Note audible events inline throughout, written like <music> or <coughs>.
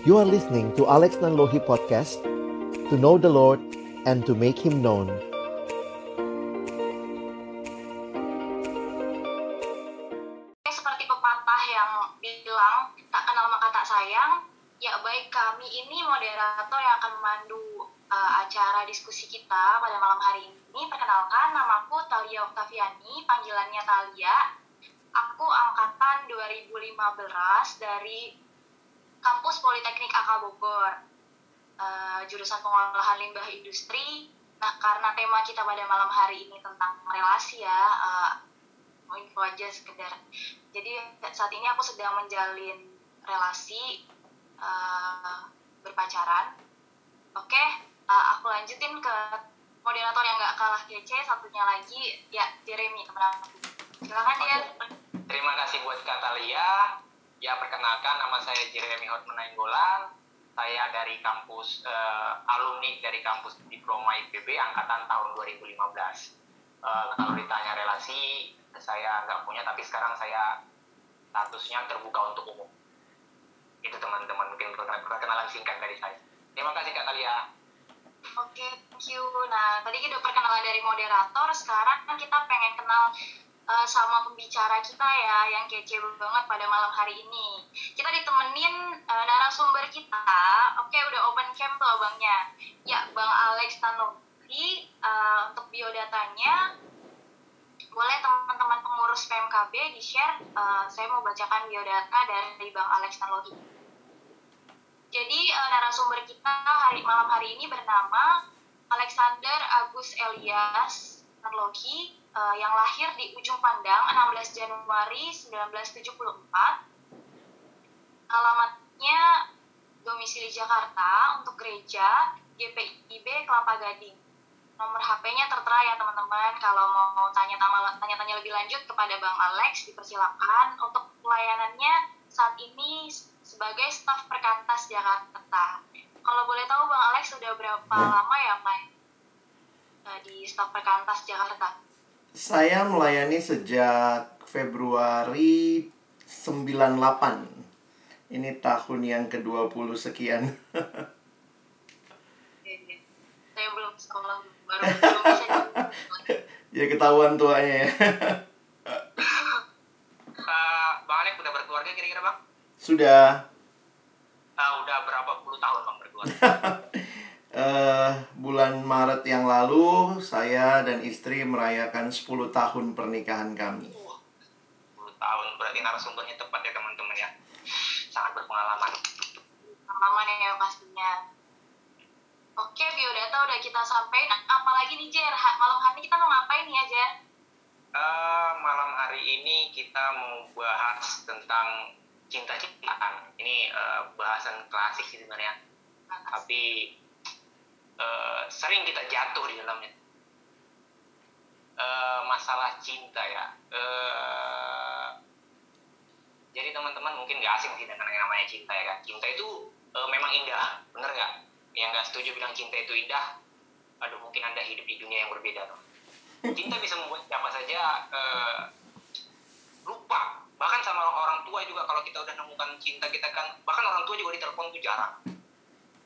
You are listening to Alex Nanlohi Podcast To know the Lord and to make Him known. Seperti pepatah yang bilang tak kenal maka tak sayang. Ya baik kami ini moderator yang akan memandu uh, acara diskusi kita pada malam hari ini. Perkenalkan namaku Talia Oktaviani panggilannya Talia. Aku angkatan 2015 dari kampus Politeknik AK Bogor. Uh, jurusan pengolahan limbah industri. Nah karena tema kita pada malam hari ini tentang relasi ya uh, mau info aja sekedar. Jadi saat ini aku sedang menjalin relasi uh, berpacaran. Oke uh, aku lanjutin ke moderator yang gak kalah kece satunya lagi ya Jeremy teman aku. Silakan dia Terima kasih buat Katalia. Ya perkenalkan nama saya Jeremy Hotman Nainggolan. Saya dari kampus uh, alumni dari kampus Diploma IPB angkatan tahun 2015. Uh, kalau ditanya relasi, saya nggak punya, tapi sekarang saya statusnya terbuka untuk umum. Itu teman-teman mungkin perkenalan singkat dari saya. Terima kasih Katalia. Oke, thank you. Nah, tadi kita perkenalan dari moderator, sekarang kita pengen kenal uh, sama pembicara kita ya yang kece banget pada malam hari ini. Kita ditemenin uh, narasumber kita. Oke, udah open cam tuh abangnya. Ya, Bang Alex Tanovi uh, untuk biodatanya boleh teman-teman pengurus PMKB di-share. Uh, saya mau bacakan biodata dari Bang Alex Tanovi. Jadi uh, narasumber kita hari malam hari ini bernama Alexander Agus Elias Tarlogi uh, yang lahir di Ujung Pandang 16 Januari 1974. Alamatnya domisili Jakarta untuk gereja GPIB Kelapa Gading. Nomor HP-nya tertera ya teman-teman. Kalau mau tanya-tanya tanya-tanya lebih lanjut kepada Bang Alex dipersilakan. Untuk pelayanannya saat ini sebagai staf perkantas Jakarta. Kalau boleh tahu Bang Alex sudah berapa lama ya main uh, di staf perkantas Jakarta? Saya melayani sejak Februari 98. Ini tahun yang ke-20 sekian. <laughs> Saya belum sekolah, baru <laughs> ya ketahuan tuanya ya. Uh, Bang Alex udah berkeluarga kira-kira Bang? Sudah Uh, udah berapa puluh tahun Bang berkeluarga? <laughs> eh bulan Maret yang lalu saya dan istri merayakan 10 tahun pernikahan kami. 10 tahun berarti narasumbernya tepat ya teman-teman ya sangat berpengalaman pengalaman ya pastinya. Oke, biodata udah kita sampaikan. Apalagi nih Jer, malam hari ini kita mau ngapain nih ya Jer? Eh, malam hari ini kita mau bahas tentang cinta-cintaan ini eh, bahasan klasik sih sebenarnya tapi eh, sering kita jatuh di dalamnya. Eh, masalah cinta ya. Eh, jadi teman-teman mungkin nggak asing sih dengan yang namanya cinta ya kan? Cinta itu eh, memang indah bener nggak? Yang nggak setuju bilang cinta itu indah aduh mungkin anda hidup di dunia yang berbeda dong cinta bisa membuat siapa saja eh, lupa. Bahkan sama orang tua juga kalau kita udah nemukan cinta kita kan bahkan orang tua juga ditelepon tuh jarang.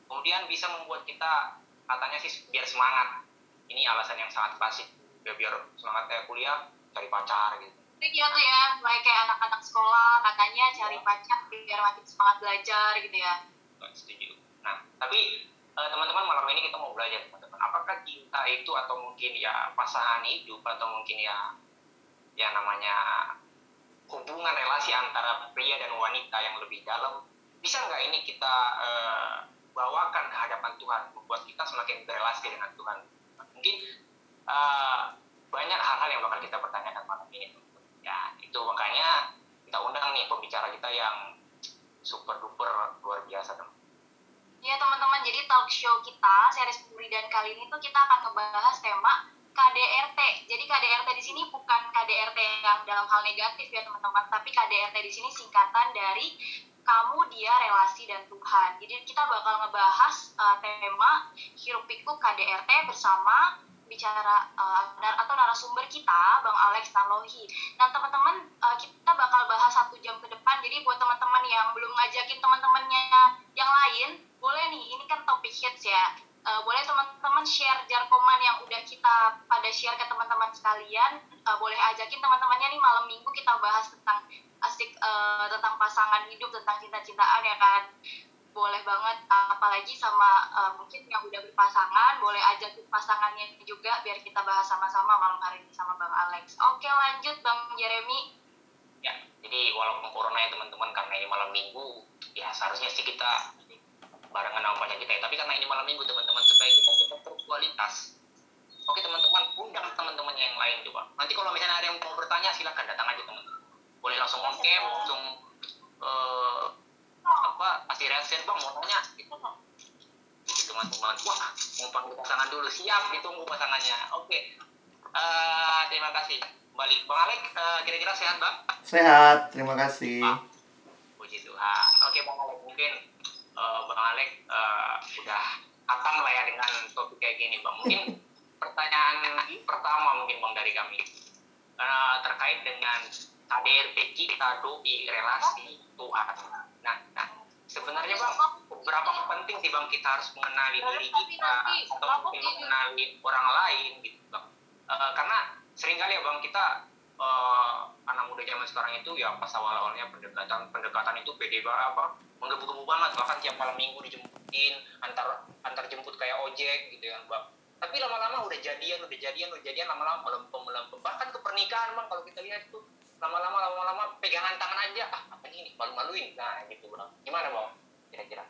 Kemudian bisa membuat kita katanya sih biar semangat. Ini alasan yang sangat klasik ya biar semangat kayak kuliah cari pacar gitu. Dia tuh ya, mulai kayak anak-anak sekolah katanya cari pacar biar makin semangat belajar gitu ya. Setuju. Nah tapi eh, teman-teman malam ini kita mau belajar teman-teman. Apakah cinta itu atau mungkin ya pasangan hidup atau mungkin ya ya namanya hubungan relasi antara pria dan wanita yang lebih dalam? Bisa nggak ini kita eh, bawakan ke hadapan Tuhan membuat kita semakin berrelasi dengan Tuhan. Mungkin eh, banyak hal-hal yang bakal kita pertanyakan malam ini. Ya itu makanya kita undang nih pembicara kita yang super duper luar biasa teman Ya teman-teman, jadi talk show kita, series dan kali ini tuh kita akan ngebahas tema KDRT. Jadi KDRT di sini bukan KDRT yang dalam hal negatif ya teman-teman, tapi KDRT di sini singkatan dari kamu, dia, relasi, dan Tuhan. Jadi kita bakal ngebahas uh, tema hirup pikuk KDRT bersama bicara uh, nar- atau narasumber kita Bang Alex Tanlohi. Nah teman-teman uh, kita bakal bahas satu jam ke depan. Jadi buat teman-teman yang belum ngajakin teman-temannya yang lain uh, boleh teman-teman share jarkoman yang udah kita pada share ke teman-teman sekalian uh, boleh ajakin teman-temannya nih malam minggu kita bahas tentang asik uh, tentang pasangan hidup tentang cinta-cintaan ya kan? Boleh banget apalagi sama uh, mungkin yang udah berpasangan boleh ajakin pasangannya juga biar kita bahas sama-sama malam hari ini sama Bang Alex. Oke lanjut Bang Jeremy. Ya jadi walaupun corona ya teman-teman karena ini malam minggu ya seharusnya sih kita barengan sama pacar kita ya. Tapi karena ini malam minggu teman-teman supaya kita berkualitas oke teman-teman undang teman-teman yang lain coba. Nanti kalau misalnya ada yang mau bertanya silahkan datang aja teman-teman boleh langsung on cam langsung uh, apa pasti reaksi bang mau nanya? Gitu. Teman-teman wah mau panggil pasangan dulu. Siap ditunggu pasangannya. Oke. Uh, terima kasih. Balik. Bang Alek uh, kira-kira sehat bang? Sehat. Terima kasih. Ah, puji Tuhan. Oke bang Alek mungkin uh, Bang Alek uh, udah akan lah ya dengan topik kayak gini Bang. Mungkin <laughs> pertanyaan pertama mungkin Bang dari kami. Uh, terkait dengan KDRT kita doi relasi Tuhan. Nah, nah sebenarnya Bang beberapa penting sih Bang kita harus mengenali diri kita atau mungkin mengenali orang lain gitu Bang. Uh, karena sering kali ya Bang kita uh, anak muda zaman sekarang itu ya pas awal-awalnya pendekatan pendekatan itu pede banget apa menggebu-gebu banget bahkan tiap malam minggu dijemputin antar antar jemput kayak ojek gitu kan bang tapi lama-lama udah jadian udah jadian udah jadian lama-lama melempem melempem bahkan ke pernikahan bang kalau kita lihat itu lama-lama lama-lama pegangan tangan aja ah apa ini malu-maluin nah gitu bang gimana bang kira-kira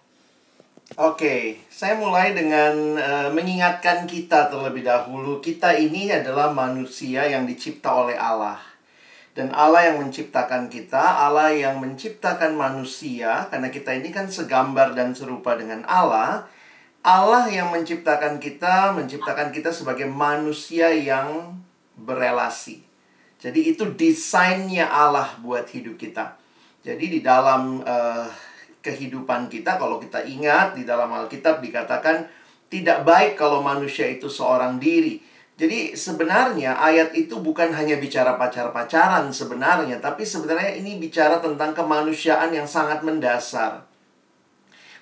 Oke, saya mulai dengan uh, mengingatkan kita terlebih dahulu. Kita ini adalah manusia yang dicipta oleh Allah. Dan Allah yang menciptakan kita, Allah yang menciptakan manusia, karena kita ini kan segambar dan serupa dengan Allah. Allah yang menciptakan kita, menciptakan kita sebagai manusia yang berelasi. Jadi itu desainnya Allah buat hidup kita. Jadi di dalam uh, kehidupan kita kalau kita ingat di dalam Alkitab dikatakan tidak baik kalau manusia itu seorang diri. Jadi sebenarnya ayat itu bukan hanya bicara pacar-pacaran sebenarnya, tapi sebenarnya ini bicara tentang kemanusiaan yang sangat mendasar.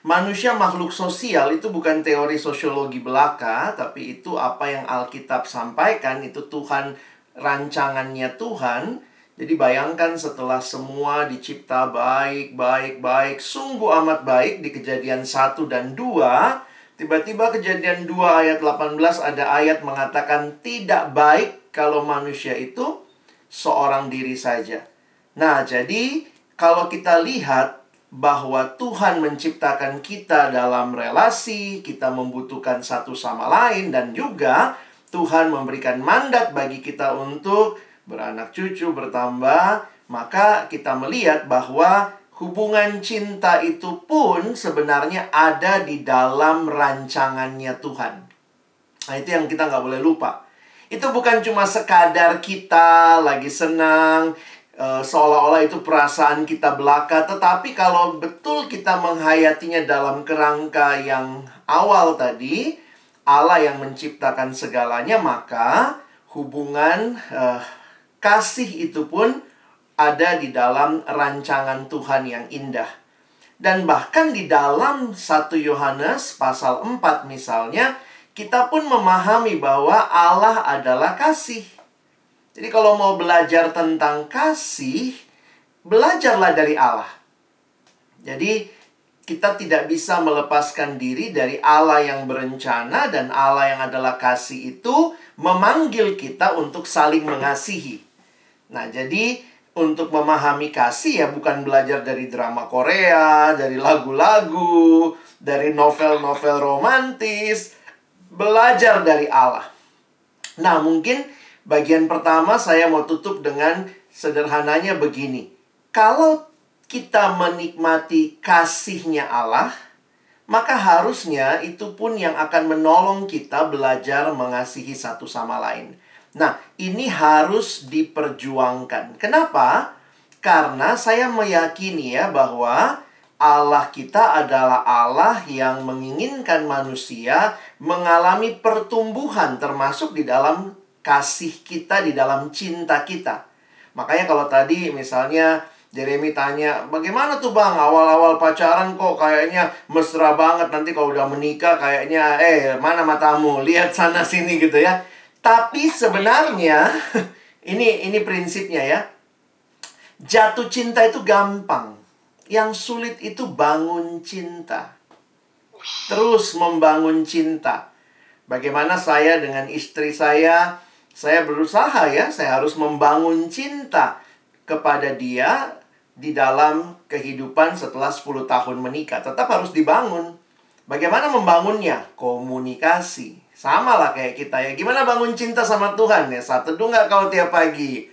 Manusia makhluk sosial itu bukan teori sosiologi belaka, tapi itu apa yang Alkitab sampaikan, itu Tuhan rancangannya Tuhan jadi bayangkan setelah semua dicipta baik, baik, baik, sungguh amat baik di kejadian 1 dan 2, tiba-tiba kejadian 2 ayat 18 ada ayat mengatakan tidak baik kalau manusia itu seorang diri saja. Nah, jadi kalau kita lihat bahwa Tuhan menciptakan kita dalam relasi, kita membutuhkan satu sama lain dan juga Tuhan memberikan mandat bagi kita untuk beranak cucu bertambah, maka kita melihat bahwa hubungan cinta itu pun sebenarnya ada di dalam rancangannya Tuhan. Nah, itu yang kita nggak boleh lupa. Itu bukan cuma sekadar kita lagi senang, e, seolah-olah itu perasaan kita belaka, tetapi kalau betul kita menghayatinya dalam kerangka yang awal tadi, Allah yang menciptakan segalanya, maka hubungan uh, kasih itu pun ada di dalam rancangan Tuhan yang indah. Dan bahkan di dalam 1 Yohanes pasal 4 misalnya, kita pun memahami bahwa Allah adalah kasih. Jadi kalau mau belajar tentang kasih, belajarlah dari Allah. Jadi kita tidak bisa melepaskan diri dari Allah yang berencana dan Allah yang adalah kasih itu memanggil kita untuk saling mengasihi. Nah, jadi untuk memahami kasih ya bukan belajar dari drama Korea, dari lagu-lagu, dari novel-novel romantis, belajar dari Allah. Nah, mungkin bagian pertama saya mau tutup dengan sederhananya begini. Kalau kita menikmati kasihnya Allah, maka harusnya itu pun yang akan menolong kita belajar mengasihi satu sama lain. Nah, ini harus diperjuangkan. Kenapa? Karena saya meyakini ya bahwa Allah kita adalah Allah yang menginginkan manusia mengalami pertumbuhan termasuk di dalam kasih kita, di dalam cinta kita. Makanya kalau tadi misalnya Jeremy tanya, bagaimana tuh bang awal-awal pacaran kok kayaknya mesra banget nanti kalau udah menikah kayaknya eh mana matamu lihat sana sini gitu ya. Tapi sebenarnya <laughs> ini ini prinsipnya ya. Jatuh cinta itu gampang. Yang sulit itu bangun cinta. Terus membangun cinta. Bagaimana saya dengan istri saya, saya berusaha ya, saya harus membangun cinta kepada dia di dalam kehidupan setelah 10 tahun menikah. Tetap harus dibangun. Bagaimana membangunnya? Komunikasi. Sama lah kayak kita ya. Gimana bangun cinta sama Tuhan ya? Satu teduh nggak kau tiap pagi?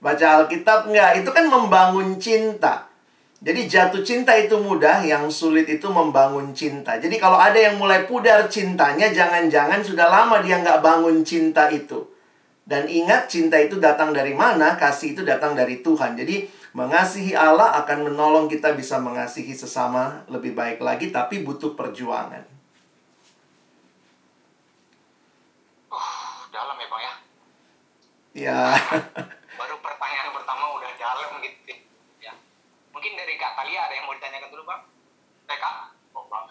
Baca Alkitab nggak? Itu kan membangun cinta. Jadi jatuh cinta itu mudah, yang sulit itu membangun cinta. Jadi kalau ada yang mulai pudar cintanya, jangan-jangan sudah lama dia nggak bangun cinta itu. Dan ingat cinta itu datang dari mana? Kasih itu datang dari Tuhan. Jadi Mengasihi Allah akan menolong kita bisa mengasihi sesama lebih baik lagi, tapi butuh perjuangan. Uh, dalam ya Bang ya? Ya. <laughs> Baru pertanyaan pertama udah dalam gitu. Ya. Mungkin dari Kak Talia ada yang mau ditanyakan dulu Bang? Eh Kak? Oh Bang.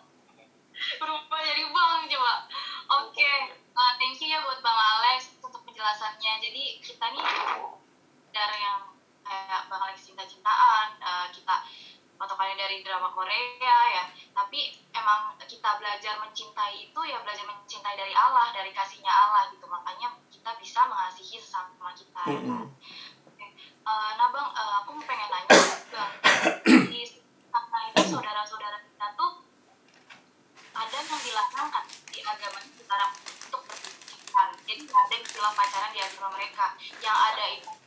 Berubah jadi Bang coba. Oke, okay. uh, thank you ya buat Bang Alex untuk penjelasannya. Jadi kita nih dari yang kayak bakal cinta-cintaan uh, kita patokannya dari drama Korea ya tapi emang kita belajar mencintai itu ya belajar mencintai dari Allah dari kasihnya Allah gitu makanya kita bisa mengasihi sesama kita mm -hmm. okay. uh, nah bang uh, aku mau pengen nanya bang di sana itu saudara-saudara kita tuh ada yang dilarangkan di agama sekarang untuk berpacaran jadi ada istilah pacaran di agama mereka yang ada itu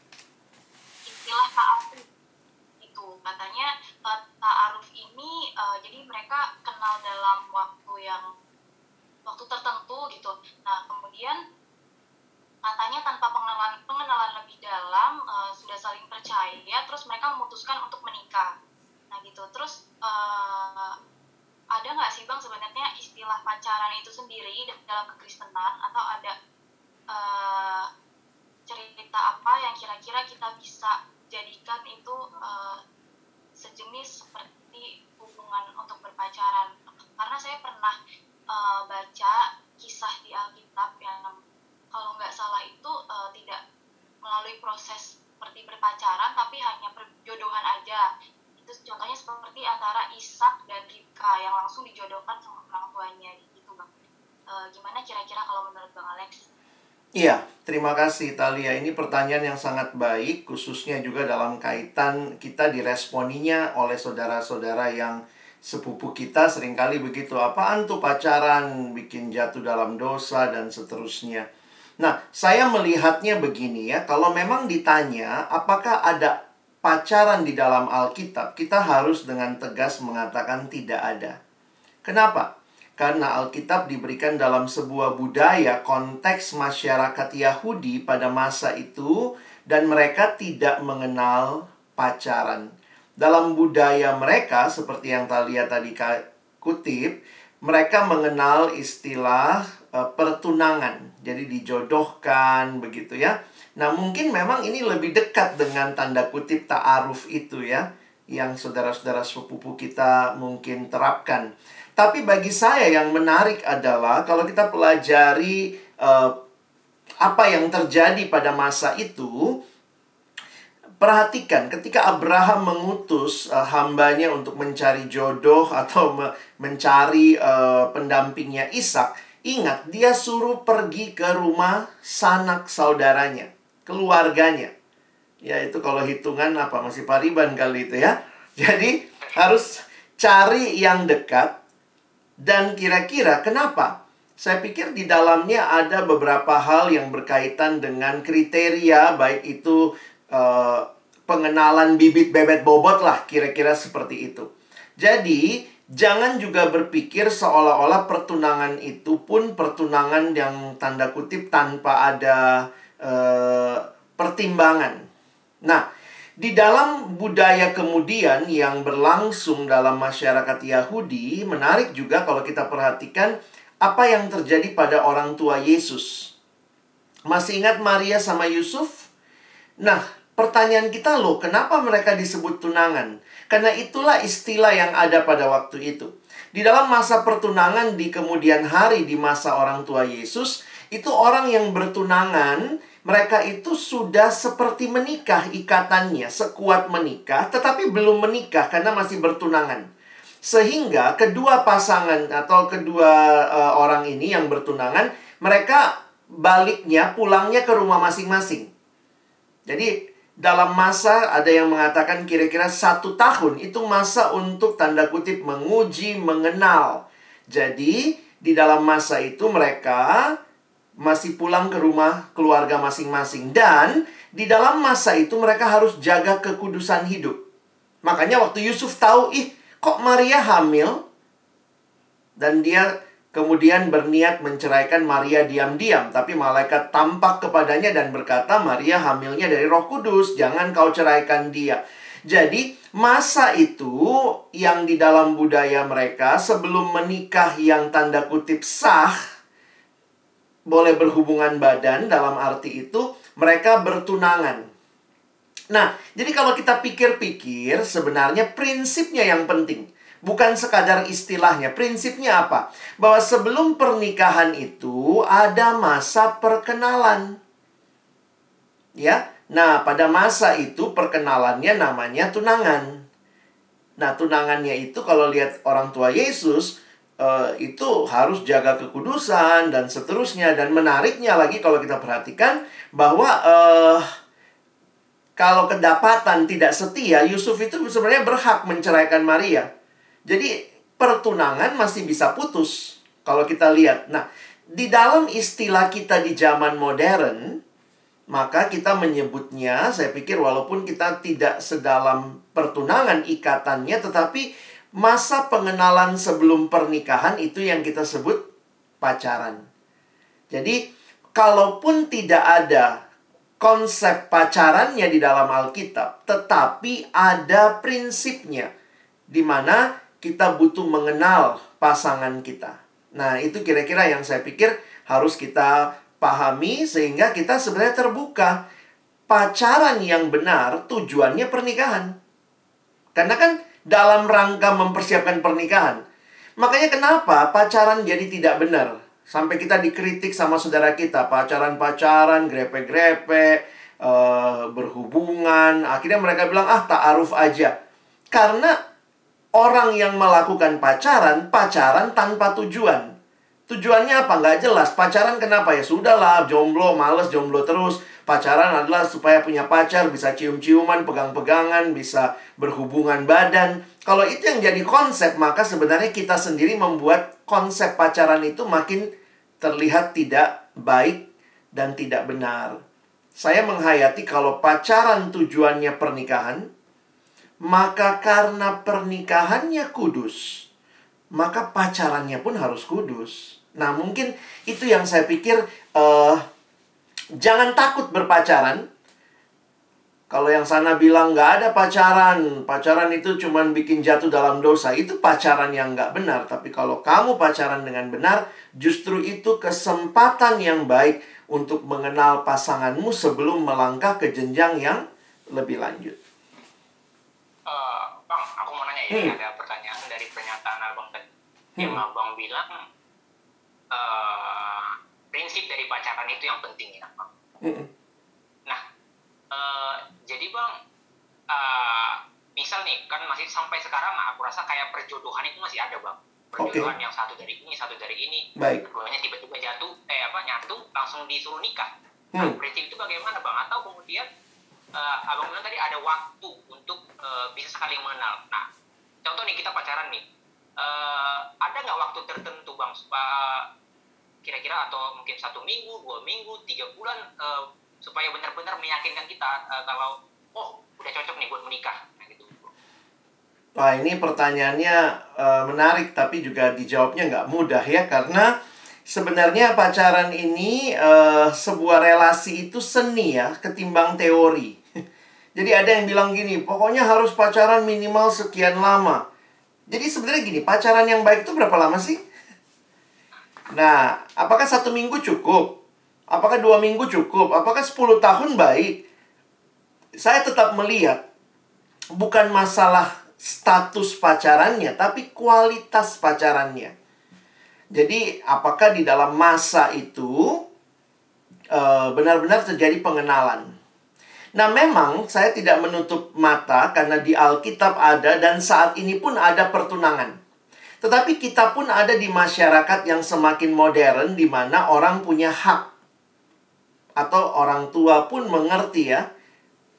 istilah ta'aruf itu katanya ta'aruf ini uh, jadi mereka kenal dalam waktu yang waktu tertentu gitu. Nah kemudian katanya tanpa pengenalan pengenalan lebih dalam uh, sudah saling percaya terus mereka memutuskan untuk menikah. Nah gitu. Terus uh, ada nggak sih bang sebenarnya istilah pacaran itu sendiri dalam kekristenan? Atau ada uh, cerita apa yang kira-kira kita bisa jadikan itu uh, sejenis seperti hubungan untuk berpacaran. Karena saya pernah uh, baca kisah di Alkitab yang kalau nggak salah itu uh, tidak melalui proses seperti berpacaran tapi hanya perjodohan aja. Itu contohnya seperti antara Ishak dan Ribka yang langsung dijodohkan sama orang tuanya gitu bang. E, gimana kira-kira kalau menurut bang Alex Iya, terima kasih Talia. Ini pertanyaan yang sangat baik, khususnya juga dalam kaitan kita diresponinya oleh saudara-saudara yang sepupu kita sering kali begitu. Apaan tuh pacaran, bikin jatuh dalam dosa, dan seterusnya. Nah, saya melihatnya begini ya, kalau memang ditanya apakah ada pacaran di dalam Alkitab, kita harus dengan tegas mengatakan tidak ada. Kenapa? Karena Alkitab diberikan dalam sebuah budaya konteks masyarakat Yahudi pada masa itu dan mereka tidak mengenal pacaran. Dalam budaya mereka seperti yang Talia tadi kutip, mereka mengenal istilah uh, pertunangan. Jadi dijodohkan begitu ya. Nah, mungkin memang ini lebih dekat dengan tanda kutip ta'aruf itu ya yang saudara-saudara sepupu kita mungkin terapkan. Tapi bagi saya yang menarik adalah kalau kita pelajari uh, apa yang terjadi pada masa itu, perhatikan ketika Abraham mengutus uh, hambanya untuk mencari jodoh <laughs> atau me mencari uh, pendampingnya Ishak, ingat dia suruh pergi ke rumah sanak saudaranya, keluarganya. Ya itu kalau hitungan apa masih pariban kali itu ya. <laughs> Jadi harus cari yang dekat dan kira-kira kenapa? Saya pikir di dalamnya ada beberapa hal yang berkaitan dengan kriteria, baik itu uh, pengenalan bibit bebet bobot lah, kira-kira seperti itu. Jadi, jangan juga berpikir seolah-olah pertunangan itu pun pertunangan yang tanda kutip tanpa ada uh, pertimbangan. Nah, di dalam budaya kemudian yang berlangsung dalam masyarakat Yahudi, menarik juga kalau kita perhatikan apa yang terjadi pada orang tua Yesus. Masih ingat Maria sama Yusuf? Nah, pertanyaan kita loh, kenapa mereka disebut tunangan? Karena itulah istilah yang ada pada waktu itu. Di dalam masa pertunangan di kemudian hari di masa orang tua Yesus, itu orang yang bertunangan, mereka itu sudah seperti menikah ikatannya, sekuat menikah, tetapi belum menikah karena masih bertunangan. Sehingga kedua pasangan atau kedua uh, orang ini yang bertunangan, mereka baliknya pulangnya ke rumah masing-masing. Jadi dalam masa ada yang mengatakan kira-kira satu tahun itu masa untuk tanda kutip menguji, mengenal. Jadi di dalam masa itu mereka masih pulang ke rumah keluarga masing-masing dan di dalam masa itu mereka harus jaga kekudusan hidup. Makanya waktu Yusuf tahu, ih kok Maria hamil? Dan dia kemudian berniat menceraikan Maria diam-diam, tapi malaikat tampak kepadanya dan berkata, "Maria hamilnya dari Roh Kudus, jangan kau ceraikan dia." Jadi, masa itu yang di dalam budaya mereka sebelum menikah yang tanda kutip sah boleh berhubungan badan dalam arti itu mereka bertunangan. Nah, jadi kalau kita pikir-pikir sebenarnya prinsipnya yang penting. Bukan sekadar istilahnya, prinsipnya apa? Bahwa sebelum pernikahan itu ada masa perkenalan. Ya. Nah, pada masa itu perkenalannya namanya tunangan. Nah, tunangannya itu kalau lihat orang tua Yesus uh, itu harus jaga kekudusan dan seterusnya dan menariknya lagi kalau kita perhatikan bahwa uh, kalau kedapatan tidak setia, Yusuf itu sebenarnya berhak menceraikan Maria. Jadi pertunangan masih bisa putus kalau kita lihat. Nah, di dalam istilah kita di zaman modern, maka kita menyebutnya, saya pikir walaupun kita tidak sedalam pertunangan ikatannya, tetapi masa pengenalan sebelum pernikahan itu yang kita sebut pacaran. Jadi, kalaupun tidak ada konsep pacarannya di dalam Alkitab, tetapi ada prinsipnya di mana kita butuh mengenal pasangan kita. Nah, itu kira-kira yang saya pikir harus kita pahami sehingga kita sebenarnya terbuka. Pacaran yang benar tujuannya pernikahan. Karena kan dalam rangka mempersiapkan pernikahan. Makanya kenapa pacaran jadi tidak benar? Sampai kita dikritik sama saudara kita, pacaran-pacaran, grepe-grepe, uh, berhubungan. Akhirnya mereka bilang, ah ta'aruf aja. Karena orang yang melakukan pacaran, pacaran tanpa tujuan. Tujuannya apa? Nggak jelas. Pacaran kenapa? Ya sudahlah, jomblo, males jomblo terus. Pacaran adalah supaya punya pacar, bisa cium-ciuman, pegang-pegangan, bisa berhubungan badan. Kalau itu yang jadi konsep, maka sebenarnya kita sendiri membuat konsep pacaran itu makin terlihat tidak baik dan tidak benar. Saya menghayati kalau pacaran tujuannya pernikahan, maka karena pernikahannya kudus, maka pacarannya pun harus kudus. Nah, mungkin itu yang saya pikir uh, jangan takut berpacaran. Kalau yang sana bilang nggak ada pacaran, pacaran itu cuma bikin jatuh dalam dosa, itu pacaran yang nggak benar. Tapi kalau kamu pacaran dengan benar, justru itu kesempatan yang baik untuk mengenal pasanganmu sebelum melangkah ke jenjang yang lebih lanjut uh, bang aku mau nanya ini hmm. ada pertanyaan dari pernyataan abang tadi. Yang abang bilang uh, prinsip dari pacaran itu yang penting ya bang hmm. nah uh, jadi bang uh, misal nih kan masih sampai sekarang aku rasa kayak perjodohan itu masih ada bang perjodohan okay. yang satu dari ini satu dari ini Baik. keduanya tiba-tiba jatuh eh apa nyatu langsung disuruh nikah nah, hmm. prinsip itu bagaimana bang atau kemudian uh, abang bilang tadi ada waktu untuk uh, bisa saling mengenal. Nah, contoh nih kita pacaran nih, uh, ada nggak waktu tertentu bang supaya kira-kira atau mungkin satu minggu, dua minggu, tiga bulan uh, supaya benar-benar meyakinkan kita uh, kalau oh udah cocok nih buat menikah. Nah, gitu. Wah ini pertanyaannya uh, menarik tapi juga dijawabnya nggak mudah ya karena sebenarnya pacaran ini uh, sebuah relasi itu seni ya ketimbang teori. <laughs> Jadi ada yang bilang gini, pokoknya harus pacaran minimal sekian lama. Jadi sebenarnya gini, pacaran yang baik itu berapa lama sih? Nah, apakah satu minggu cukup? Apakah dua minggu cukup? Apakah sepuluh tahun baik? saya tetap melihat bukan masalah status pacarannya, tapi kualitas pacarannya. Jadi, apakah di dalam masa itu eh, benar-benar terjadi pengenalan? Nah, memang saya tidak menutup mata karena di Alkitab ada dan saat ini pun ada pertunangan. Tetapi kita pun ada di masyarakat yang semakin modern di mana orang punya hak atau orang tua pun mengerti ya.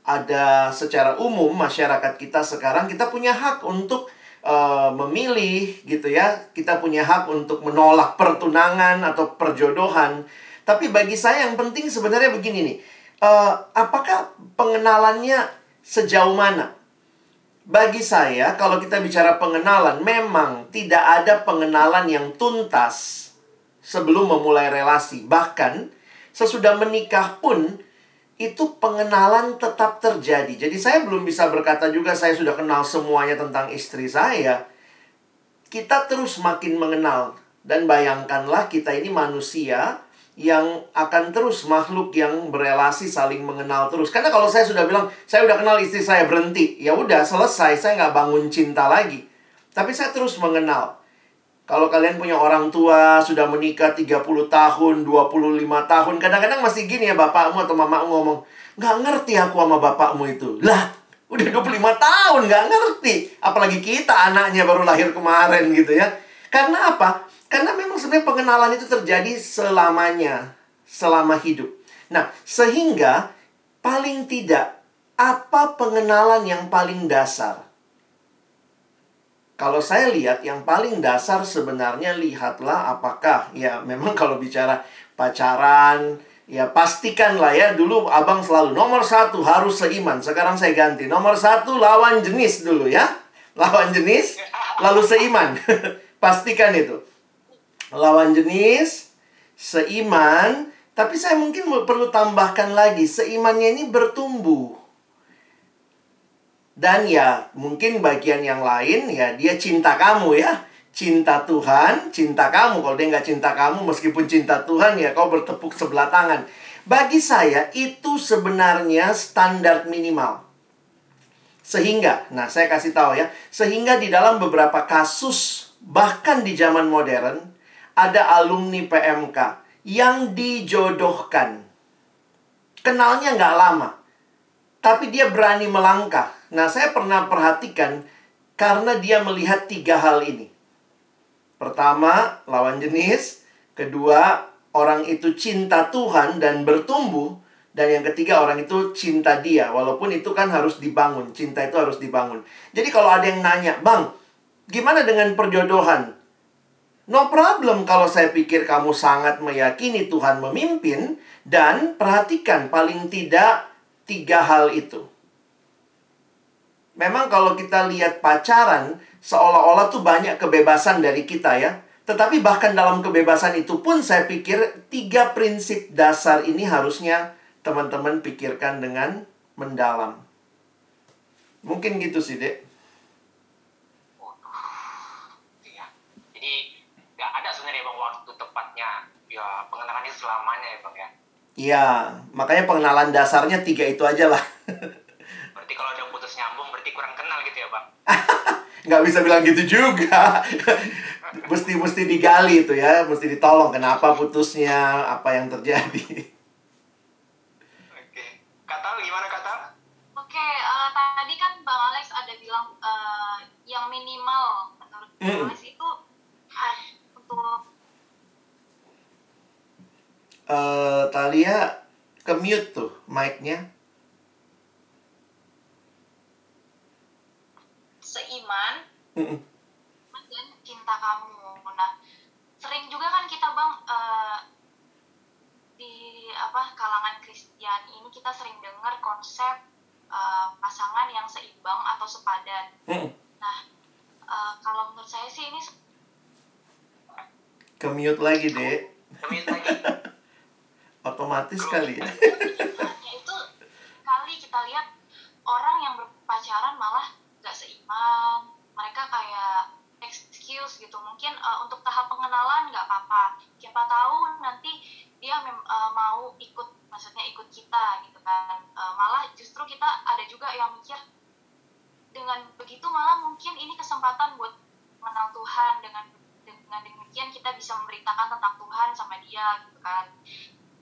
Ada secara umum masyarakat kita sekarang kita punya hak untuk uh, memilih gitu ya. Kita punya hak untuk menolak pertunangan atau perjodohan. Tapi bagi saya yang penting sebenarnya begini nih. Uh, apakah pengenalannya sejauh mana? Bagi saya, kalau kita bicara pengenalan, memang tidak ada pengenalan yang tuntas sebelum memulai relasi. Bahkan, sesudah menikah pun, itu pengenalan tetap terjadi. Jadi saya belum bisa berkata juga saya sudah kenal semuanya tentang istri saya. Kita terus makin mengenal. Dan bayangkanlah kita ini manusia yang akan terus makhluk yang berelasi saling mengenal terus. Karena kalau saya sudah bilang, saya udah kenal istri saya berhenti, ya udah selesai, saya nggak bangun cinta lagi. Tapi saya terus mengenal. Kalau kalian punya orang tua, sudah menikah 30 tahun, 25 tahun, kadang-kadang masih gini ya bapakmu atau mamamu ngomong, nggak ngerti aku sama bapakmu itu. Lah, udah 25 tahun nggak ngerti. Apalagi kita anaknya baru lahir kemarin gitu ya. Karena apa? Karena memang sebenarnya pengenalan itu terjadi selamanya, selama hidup. Nah, sehingga paling tidak apa pengenalan yang paling dasar? Kalau saya lihat yang paling dasar sebenarnya lihatlah apakah ya memang kalau bicara pacaran ya pastikanlah ya dulu abang selalu nomor satu harus seiman sekarang saya ganti nomor satu lawan jenis dulu ya lawan jenis lalu seiman <laughs> pastikan itu lawan jenis, seiman, tapi saya mungkin perlu tambahkan lagi, seimannya ini bertumbuh. Dan ya, mungkin bagian yang lain ya dia cinta kamu ya. Cinta Tuhan, cinta kamu. Kalau dia nggak cinta kamu, meskipun cinta Tuhan ya kau bertepuk sebelah tangan. Bagi saya itu sebenarnya standar minimal. Sehingga, nah saya kasih tahu ya, sehingga di dalam beberapa kasus bahkan di zaman modern ada alumni PMK yang dijodohkan. Kenalnya nggak lama, tapi dia berani melangkah. Nah, saya pernah perhatikan karena dia melihat tiga hal ini. Pertama, lawan jenis. Kedua, orang itu cinta Tuhan dan bertumbuh. Dan yang ketiga, orang itu cinta dia. Walaupun itu kan harus dibangun. Cinta itu harus dibangun. Jadi kalau ada yang nanya, Bang, gimana dengan perjodohan? No problem kalau saya pikir kamu sangat meyakini Tuhan memimpin dan perhatikan paling tidak tiga hal itu. Memang kalau kita lihat pacaran seolah-olah tuh banyak kebebasan dari kita ya. Tetapi bahkan dalam kebebasan itu pun saya pikir tiga prinsip dasar ini harusnya teman-teman pikirkan dengan mendalam. Mungkin gitu sih, Dek. ya pengenalan itu selamanya ya bang ya iya makanya pengenalan dasarnya tiga itu aja lah. Berarti kalau ada putus nyambung berarti kurang kenal gitu ya bang <laughs> nggak bisa bilang gitu juga. Mesti mesti digali itu ya mesti ditolong kenapa putusnya apa yang terjadi. Oke. Kata gimana kata oke uh, tadi kan bang Alex ada bilang uh, yang minimal menurut bang Alex itu uh, untuk uh, Talia ke mute tuh mic-nya. Seiman dan cinta kamu. Nah, sering juga kan kita bang uh, di apa kalangan Kristen ini kita sering dengar konsep uh, pasangan yang seimbang atau sepadan. Nah, uh, kalau menurut saya sih ini ke mute lagi deh. Ke mute lagi. <laughs> otomatis kali ya. itu kali kita lihat orang yang berpacaran malah gak seiman. Mereka kayak excuse gitu. Mungkin uh, untuk tahap pengenalan nggak apa-apa. Siapa tahu nanti dia mem, uh, mau ikut maksudnya ikut kita gitu kan. Uh, malah justru kita ada juga yang mikir dengan begitu malah mungkin ini kesempatan buat mengenal Tuhan. Dengan dengan demikian kita bisa memberitakan tentang Tuhan sama dia gitu kan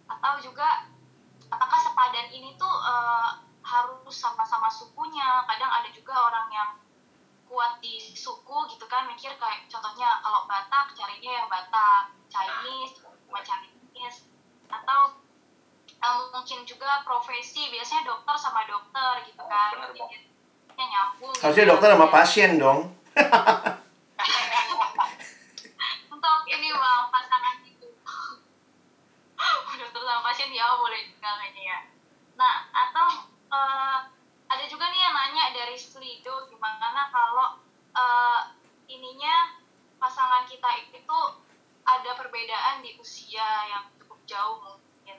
atau juga apakah sepadan ini tuh uh, harus sama-sama sukunya? Kadang ada juga orang yang kuat di suku gitu kan mikir kayak contohnya kalau Batak carinya yang Batak Chinese cuma Chinese. Atau um, mungkin juga profesi biasanya dokter sama dokter gitu kan. nyambung harusnya gitu. dokter sama pasien dong. <laughs> Untuk ini bang sama pasien ya boleh juga kayaknya ya nah atau uh, ada juga nih yang nanya dari Slido gimana kalau uh, ininya pasangan kita itu ada perbedaan di usia yang cukup jauh mungkin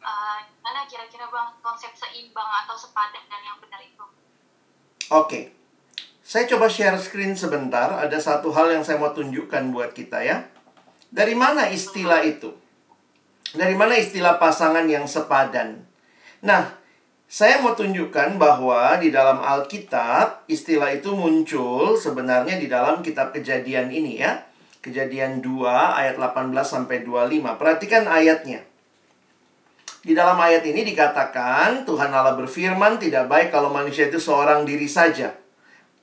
uh, gimana kira-kira bang konsep seimbang atau sepadan dan yang benar itu oke okay. Saya coba share screen sebentar. Ada satu hal yang saya mau tunjukkan buat kita ya. Dari mana istilah itu? Dari mana istilah pasangan yang sepadan? Nah, saya mau tunjukkan bahwa di dalam Alkitab istilah itu muncul sebenarnya di dalam kitab Kejadian ini ya. Kejadian 2 ayat 18 sampai 25. Perhatikan ayatnya. Di dalam ayat ini dikatakan Tuhan Allah berfirman tidak baik kalau manusia itu seorang diri saja.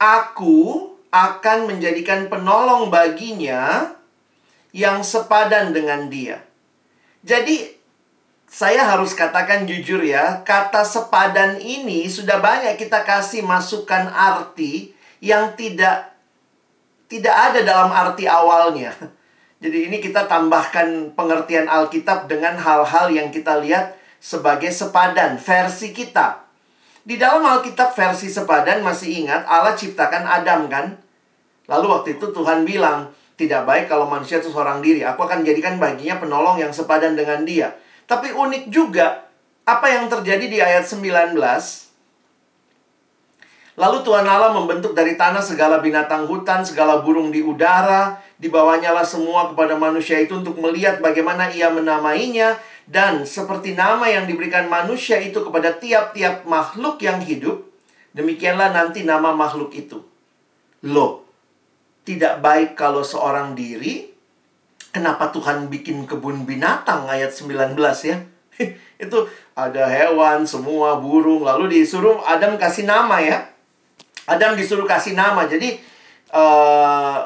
Aku akan menjadikan penolong baginya yang sepadan dengan dia. Jadi, saya harus katakan jujur ya, kata sepadan ini sudah banyak kita kasih masukan arti yang tidak tidak ada dalam arti awalnya. Jadi ini kita tambahkan pengertian Alkitab dengan hal-hal yang kita lihat sebagai sepadan versi kita. Di dalam Alkitab versi sepadan masih ingat Allah ciptakan Adam kan? Lalu waktu itu Tuhan bilang, tidak baik kalau manusia itu seorang diri. Aku akan jadikan baginya penolong yang sepadan dengan dia. Tapi unik juga, apa yang terjadi di ayat 19? Lalu Tuhan Allah membentuk dari tanah segala binatang hutan, segala burung di udara, dibawanya lah semua kepada manusia itu untuk melihat bagaimana ia menamainya, dan seperti nama yang diberikan manusia itu kepada tiap-tiap makhluk yang hidup, demikianlah nanti nama makhluk itu. Loh, tidak baik kalau seorang diri, kenapa Tuhan bikin kebun binatang ayat 19 ya? <laughs> itu ada hewan, semua burung, lalu disuruh Adam kasih nama ya. Adam disuruh kasih nama. Jadi uh,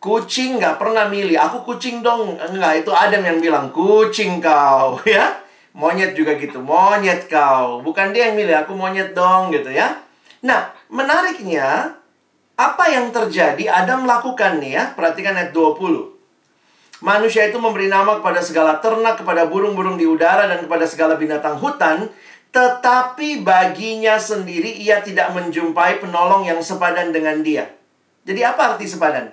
Kucing nggak pernah milih. Aku kucing dong. Enggak, itu Adam yang bilang, kucing kau. <laughs> ya Monyet juga gitu. Monyet kau. Bukan dia yang milih, aku monyet dong gitu ya. Nah, menariknya, apa yang terjadi Adam lakukan nih ya. Perhatikan ayat 20. Manusia itu memberi nama kepada segala ternak, kepada burung-burung di udara, dan kepada segala binatang hutan. Tetapi baginya sendiri ia tidak menjumpai penolong yang sepadan dengan dia. Jadi apa arti sepadan?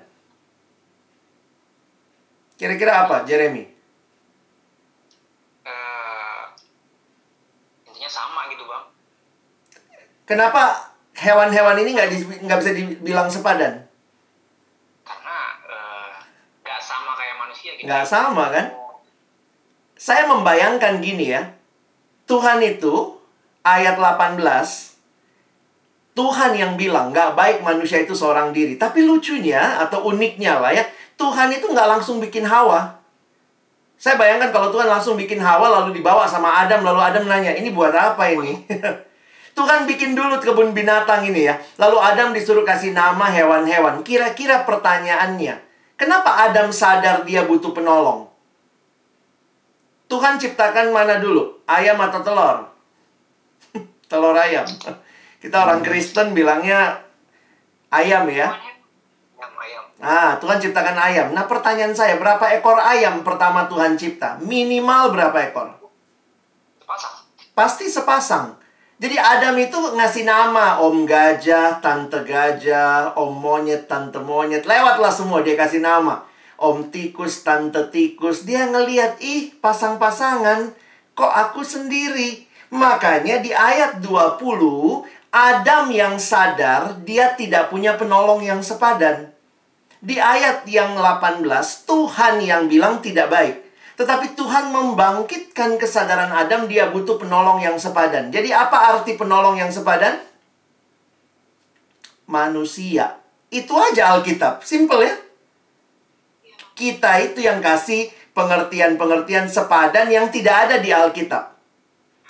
Kira-kira apa, Jeremy? Uh, intinya sama gitu, Bang. Kenapa hewan-hewan ini nggak nggak bisa dibilang sepadan? Karena eh, nggak uh, sama kayak manusia gitu. Nggak sama, kan? Saya membayangkan gini ya. Tuhan itu, ayat 18, Tuhan yang bilang nggak baik manusia itu seorang diri. Tapi lucunya atau uniknya lah ya, Tuhan itu nggak langsung bikin Hawa. Saya bayangkan kalau Tuhan langsung bikin Hawa lalu dibawa sama Adam, lalu Adam nanya, ini buat apa ini? <laughs> Tuhan bikin dulu kebun binatang ini ya. Lalu Adam disuruh kasih nama hewan-hewan. Kira-kira pertanyaannya, kenapa Adam sadar dia butuh penolong? Tuhan ciptakan mana dulu? Ayam atau telur? <laughs> telur ayam. Kita orang Kristen bilangnya ayam ya. Ah, Tuhan ciptakan ayam. Nah, pertanyaan saya, berapa ekor ayam pertama Tuhan cipta? Minimal berapa ekor? Sepasang. Pasti sepasang. Jadi Adam itu ngasih nama Om Gajah, Tante Gajah, Om Monyet, Tante Monyet. Lewatlah semua dia kasih nama. Om Tikus, Tante Tikus. Dia ngeliat, ih pasang-pasangan. Kok aku sendiri? Makanya di ayat 20, Adam yang sadar dia tidak punya penolong yang sepadan. Di ayat yang 18, Tuhan yang bilang tidak baik. Tetapi Tuhan membangkitkan kesadaran Adam dia butuh penolong yang sepadan. Jadi apa arti penolong yang sepadan? Manusia Itu aja Alkitab. Simple ya. Kita itu yang kasih pengertian-pengertian sepadan yang tidak ada di Alkitab.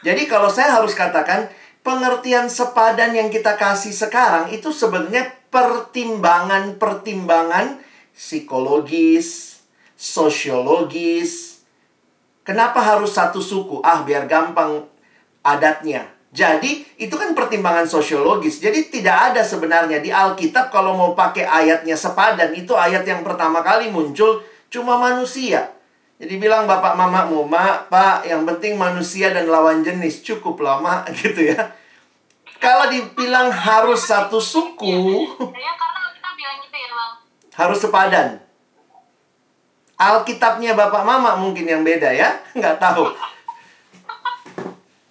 Jadi kalau saya harus katakan pengertian sepadan yang kita kasih sekarang itu sebenarnya pertimbangan-pertimbangan psikologis, sosiologis. Kenapa harus satu suku? Ah, biar gampang adatnya. Jadi, itu kan pertimbangan sosiologis. Jadi, tidak ada sebenarnya di Alkitab kalau mau pakai ayatnya sepadan, itu ayat yang pertama kali muncul cuma manusia. Jadi bilang bapak mamamu, mak, pak, yang penting manusia dan lawan jenis cukup lama <laughs> gitu ya. Kalau dibilang harus satu suku, ya karena kita bilang gitu ya bang harus sepadan. Alkitabnya bapak mama mungkin yang beda ya, <laughs> nggak tahu.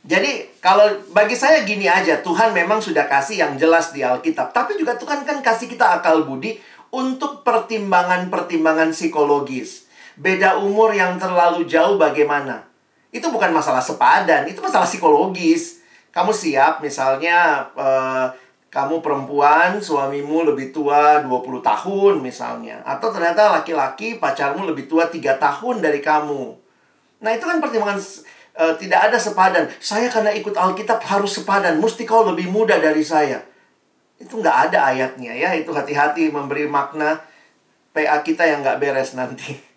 Jadi kalau bagi saya gini aja, Tuhan memang sudah kasih yang jelas di Alkitab. Tapi juga Tuhan kan kasih kita akal budi untuk pertimbangan-pertimbangan psikologis. Beda umur yang terlalu jauh bagaimana? Itu bukan masalah sepadan, itu masalah psikologis. Kamu siap misalnya eh, kamu perempuan, suamimu lebih tua 20 tahun misalnya. Atau ternyata laki-laki pacarmu lebih tua 3 tahun dari kamu. Nah itu kan pertimbangan uh, tidak ada sepadan. Saya karena ikut Alkitab harus sepadan. Mesti kau lebih muda dari saya. Itu nggak ada ayatnya ya. Itu hati-hati memberi makna PA kita yang nggak beres nanti. <laughs>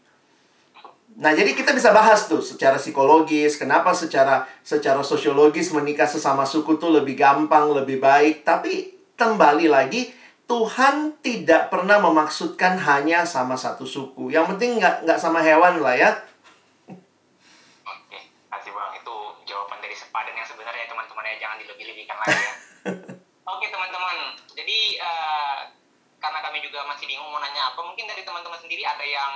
Nah, jadi kita bisa bahas tuh secara psikologis, kenapa secara secara sosiologis menikah sesama suku tuh lebih gampang, lebih baik. Tapi kembali lagi, Tuhan tidak pernah memaksudkan hanya sama satu suku. Yang penting nggak nggak sama hewan lah ya. Oke, kasih bang. Itu jawaban dari sepadan yang sebenarnya teman-teman ya jangan dilebih-lebihkan lagi ya. <laughs> Oke teman-teman, jadi eh, karena kami juga masih bingung mau nanya apa, mungkin dari teman-teman sendiri ada yang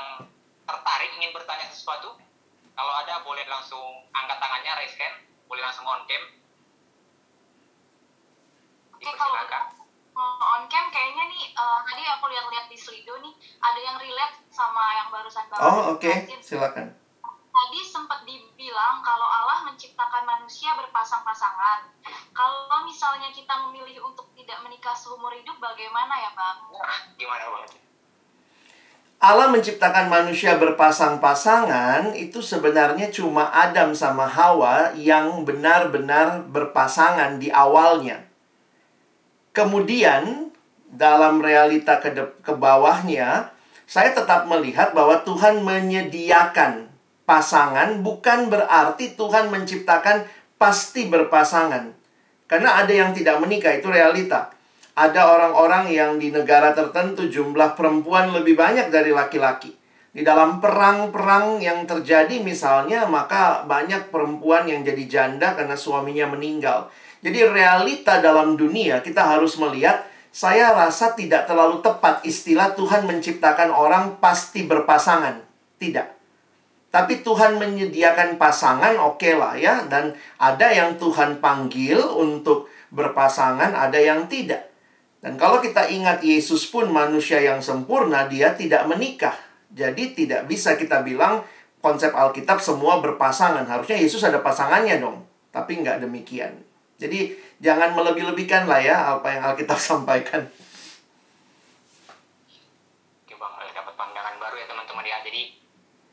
tertarik ingin bertanya sesuatu? Kalau ada boleh langsung angkat tangannya, raise hand, boleh langsung on cam. Oke, kalau on cam kayaknya nih uh, tadi aku lihat-lihat di Slido nih ada yang relate sama yang barusan Bang Oh, oke. jelasin. Silakan. Tadi sempat dibilang kalau Allah menciptakan manusia berpasang-pasangan. Kalau misalnya kita memilih untuk tidak menikah seumur hidup, bagaimana ya, Bang? Nah, gimana bang? Allah menciptakan manusia berpasang-pasangan itu sebenarnya cuma Adam sama Hawa yang benar-benar berpasangan di awalnya. Kemudian dalam realita ke, ke bawahnya, saya tetap melihat bahwa Tuhan menyediakan pasangan bukan berarti Tuhan menciptakan pasti berpasangan. Karena ada yang tidak menikah itu realita. Ada orang-orang yang di negara tertentu jumlah perempuan lebih banyak dari laki-laki. Di dalam perang-perang yang terjadi misalnya, maka banyak perempuan yang jadi janda karena suaminya meninggal. Jadi realita dalam dunia kita harus melihat, saya rasa tidak terlalu tepat istilah Tuhan menciptakan orang pasti berpasangan. Tidak. Tapi Tuhan menyediakan pasangan, oke lah ya. Dan ada yang Tuhan panggil untuk berpasangan, ada yang tidak. Dan kalau kita ingat Yesus pun manusia yang sempurna, dia tidak menikah. Jadi tidak bisa kita bilang konsep Alkitab semua berpasangan. Harusnya Yesus ada pasangannya dong. Tapi nggak demikian. Jadi jangan melebih-lebihkan lah ya apa yang Alkitab <laughs> sampaikan. Oke bang, dapat pandangan baru ya teman-teman ya. Jadi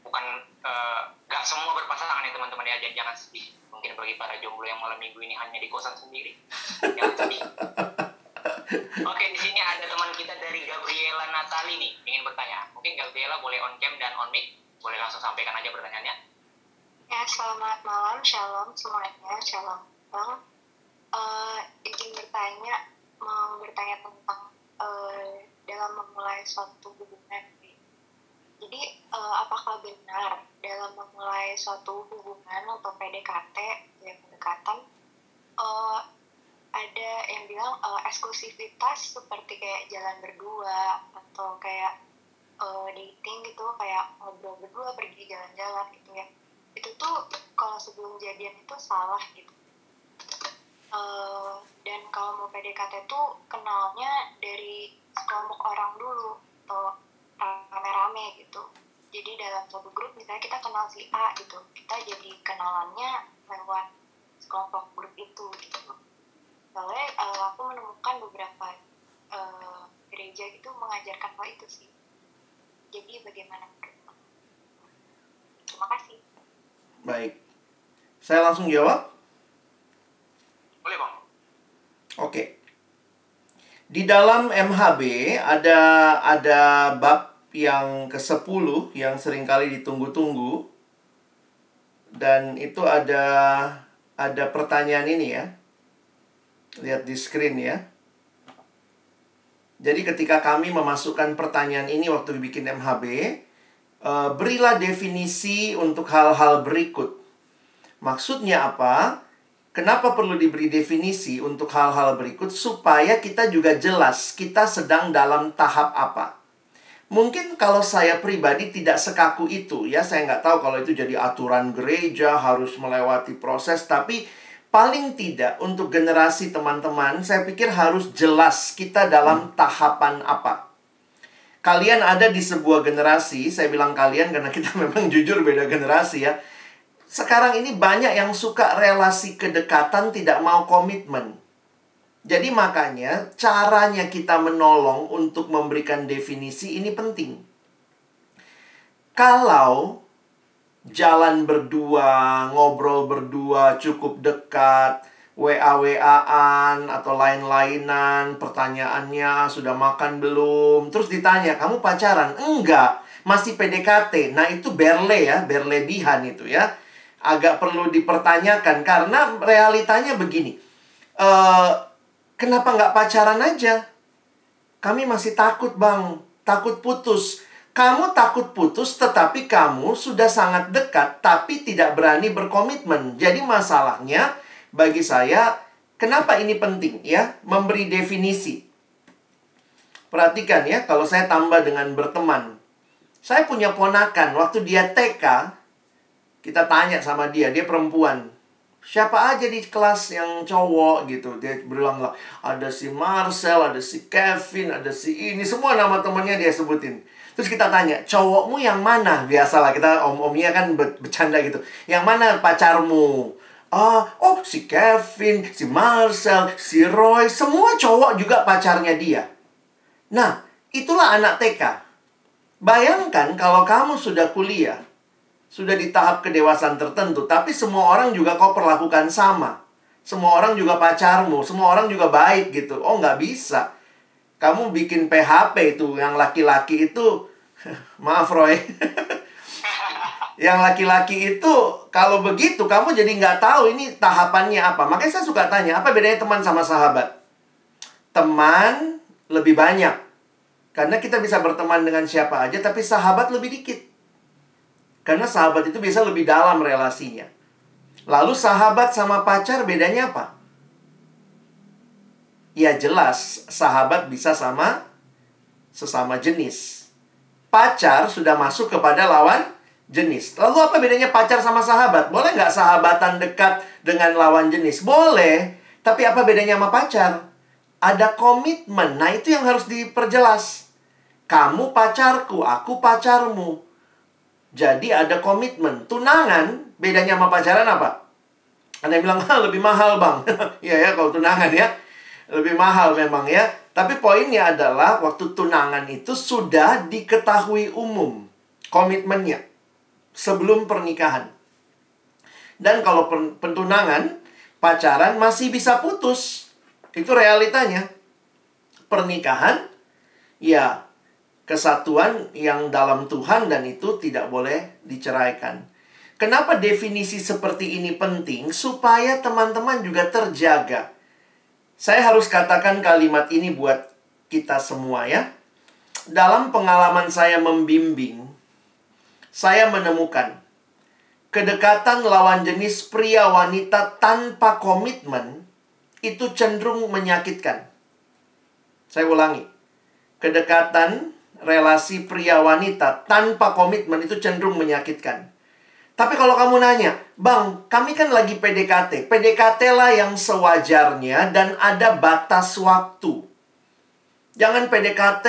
bukan eh, nggak semua berpasangan ya teman-teman ya. Jadi jangan sedih. Mungkin bagi para jomblo yang malam minggu ini hanya di kosan sendiri, <laughs> jangan sedih. Oke, di sini ada teman kita dari Gabriela Natali nih, ingin bertanya. Mungkin Gabriela boleh on cam dan on mic, boleh langsung sampaikan aja pertanyaannya. Ya, selamat malam, shalom semuanya, shalom bang. Eh, izin bertanya, mau bertanya tentang eh, dalam memulai suatu hubungan. Jadi, eh, apakah benar dalam memulai suatu hubungan atau PDKT, yang pendekatan, ada yang bilang eh, eksklusivitas seperti kayak jalan berdua atau kayak eh, dating gitu, kayak ngobrol berdua, pergi jalan-jalan gitu ya. Itu tuh kalau sebelum jadian itu salah gitu. Eh, dan kalau mau PDKT tuh kenalnya dari kelompok orang dulu atau rame-rame gitu. Jadi dalam satu grup misalnya kita kenal si A gitu kita jadi kenalannya lewat kelompok grup itu gitu soalnya eh, aku menemukan beberapa eh, gereja gitu mengajarkan hal itu sih jadi bagaimana terima kasih Baik. Saya langsung jawab. Boleh bang. Oke. Di dalam MHB ada ada bab yang ke-10 yang sering kali ditunggu-tunggu. Dan itu ada ada pertanyaan ini ya. Lihat di screen ya. Jadi ketika kami memasukkan pertanyaan ini waktu bikin MHB, eh, berilah definisi untuk hal-hal berikut. Maksudnya apa? Kenapa perlu diberi definisi untuk hal-hal berikut supaya kita juga jelas kita sedang dalam tahap apa. Mungkin kalau saya pribadi tidak sekaku itu ya, saya nggak tahu kalau itu jadi aturan gereja harus melewati proses, tapi paling tidak untuk generasi teman-teman, saya pikir harus jelas kita dalam tahapan apa. Kalian ada di sebuah generasi, saya bilang kalian karena <laughs> kita memang jujur beda generasi ya sekarang ini banyak yang suka relasi kedekatan tidak mau komitmen. Jadi makanya caranya kita menolong untuk memberikan definisi ini penting. Kalau jalan berdua, ngobrol berdua cukup dekat, WA-WA-an atau lain-lainan, pertanyaannya sudah makan belum? Terus ditanya, kamu pacaran? Enggak, masih PDKT. Nah, itu berle ya, berlebihan itu ya agak perlu dipertanyakan karena realitanya begini. Uh, kenapa nggak pacaran aja? Kami masih takut bang, takut putus. Kamu takut putus tetapi kamu sudah sangat dekat tapi tidak berani berkomitmen. Jadi masalahnya bagi saya kenapa ini penting ya? Memberi definisi. Perhatikan ya, kalau saya tambah dengan berteman. Saya punya ponakan waktu dia TK, kita tanya sama dia, dia perempuan. Siapa aja di kelas yang cowok gitu. Dia berulang lah. Ada si Marcel, ada si Kevin, ada si ini. Semua nama temennya dia sebutin. Terus kita tanya, cowokmu yang mana? Biasalah kita om-omnya kan bercanda gitu. Yang mana pacarmu? Ah, oh si Kevin, si Marcel, si Roy, semua cowok juga pacarnya dia. Nah, itulah anak TK. Bayangkan kalau kamu sudah kuliah, sudah di tahap kedewasaan tertentu, tapi semua orang juga kau perlakukan sama. Semua orang juga pacarmu, semua orang juga baik gitu. Oh, nggak bisa. Kamu bikin PHP itu, yang laki-laki itu, <laughs> maaf Roy. <laughs> yang laki-laki itu, kalau begitu kamu jadi nggak tahu ini tahapannya apa. Makanya saya suka tanya, apa bedanya teman sama sahabat? Teman lebih banyak. Karena kita bisa berteman dengan siapa aja, tapi sahabat lebih dikit. Karena sahabat itu bisa lebih dalam relasinya. Lalu sahabat sama pacar bedanya apa? Ya jelas, sahabat bisa sama sesama jenis. Pacar sudah masuk kepada lawan jenis. Lalu apa bedanya pacar sama sahabat? Boleh nggak sahabatan dekat dengan lawan jenis? Boleh. Tapi apa bedanya sama pacar? Ada komitmen. Nah itu yang harus diperjelas. Kamu pacarku, aku pacarmu. Jadi ada komitmen. Tunangan, bedanya sama pacaran apa? Yang bilang, ah, lebih mahal bang. <laughs> Iya ya, kalau tunangan ya. Lebih mahal memang ya. Tapi poinnya adalah waktu tunangan itu sudah diketahui umum komitmennya sebelum pernikahan. Dan kalau pentunangan, pacaran masih bisa putus. Itu realitanya. Pernikahan, ya kesatuan yang dalam Tuhan dan itu tidak boleh diceraikan. Kenapa definisi seperti ini penting? Supaya teman-teman juga terjaga. Saya harus katakan kalimat ini buat kita semua ya. Dalam pengalaman saya membimbing, saya menemukan kedekatan lawan jenis pria wanita tanpa komitmen itu cenderung menyakitkan. Saya ulangi. Kedekatan relasi pria wanita tanpa komitmen itu cenderung menyakitkan. Tapi kalau kamu nanya, Bang, kami kan lagi PDKT. PDKT lah yang sewajarnya dan ada batas waktu. Jangan PDKT,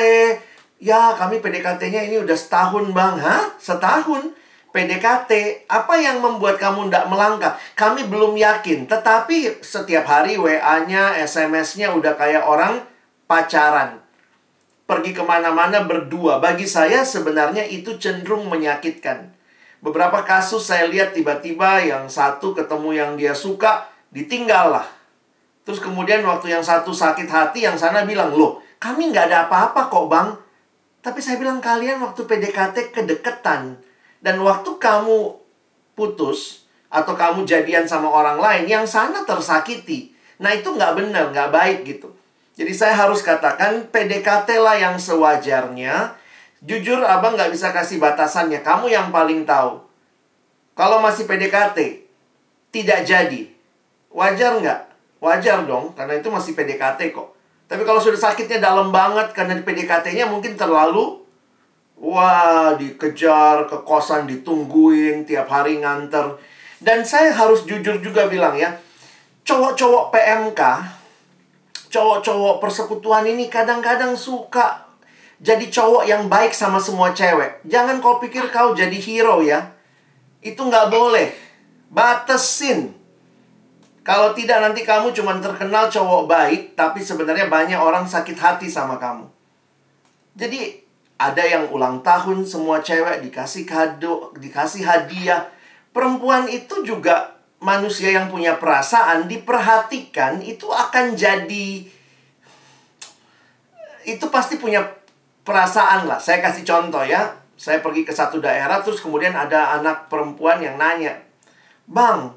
ya kami PDKT-nya ini udah setahun bang. Hah? Setahun? PDKT, apa yang membuat kamu tidak melangkah? Kami belum yakin, tetapi setiap hari WA-nya, SMS-nya udah kayak orang pacaran pergi ke mana-mana berdua. Bagi saya sebenarnya itu cenderung menyakitkan. Beberapa kasus saya lihat tiba-tiba yang satu ketemu yang dia suka, ditinggal lah. Terus kemudian waktu yang satu sakit hati, yang sana bilang, loh kami nggak ada apa-apa kok bang. Tapi saya bilang kalian waktu PDKT kedeketan. Dan waktu kamu putus, atau kamu jadian sama orang lain, yang sana tersakiti. Nah itu nggak benar, nggak baik gitu. Jadi saya harus katakan PDKT lah yang sewajarnya. Jujur abang nggak bisa kasih batasannya. Kamu yang paling tahu. Kalau masih PDKT, tidak jadi. Wajar nggak? Wajar dong, karena itu masih PDKT kok. Tapi kalau sudah sakitnya dalam banget karena PDKT-nya mungkin terlalu Wah, dikejar ke kosan ditungguin tiap hari nganter. Dan saya harus jujur juga bilang ya, cowok-cowok PMK cowok-cowok persekutuan ini kadang-kadang suka jadi cowok yang baik sama semua cewek. Jangan kau pikir kau jadi hero ya. Itu nggak boleh. Batasin. Kalau tidak nanti kamu cuma terkenal cowok baik, tapi sebenarnya banyak orang sakit hati sama kamu. Jadi ada yang ulang tahun semua cewek dikasih kado, dikasih hadiah. Perempuan itu juga manusia yang punya perasaan diperhatikan itu akan jadi itu pasti punya perasaan lah. Saya kasih contoh ya. Saya pergi ke satu daerah terus kemudian ada anak perempuan yang nanya, "Bang,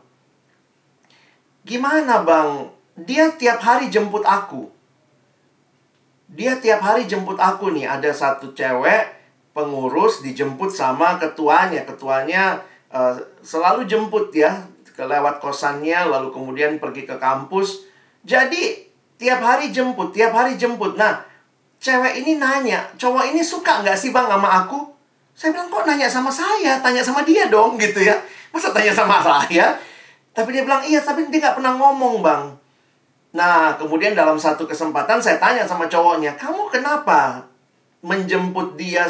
gimana, Bang? Dia tiap hari jemput aku." Dia tiap hari jemput aku nih. Ada satu cewek pengurus dijemput sama ketuanya. Ketuanya uh, selalu jemput ya kelewat kosannya lalu kemudian pergi ke kampus. Jadi tiap hari jemput, tiap hari jemput. Nah, cewek ini nanya, cowok ini suka nggak sih bang sama aku? Saya bilang kok nanya sama saya, tanya sama dia dong gitu ya. Masa tanya sama saya? Tapi dia bilang iya, tapi dia nggak pernah ngomong bang. Nah, kemudian dalam satu kesempatan saya tanya sama cowoknya, kamu kenapa menjemput dia?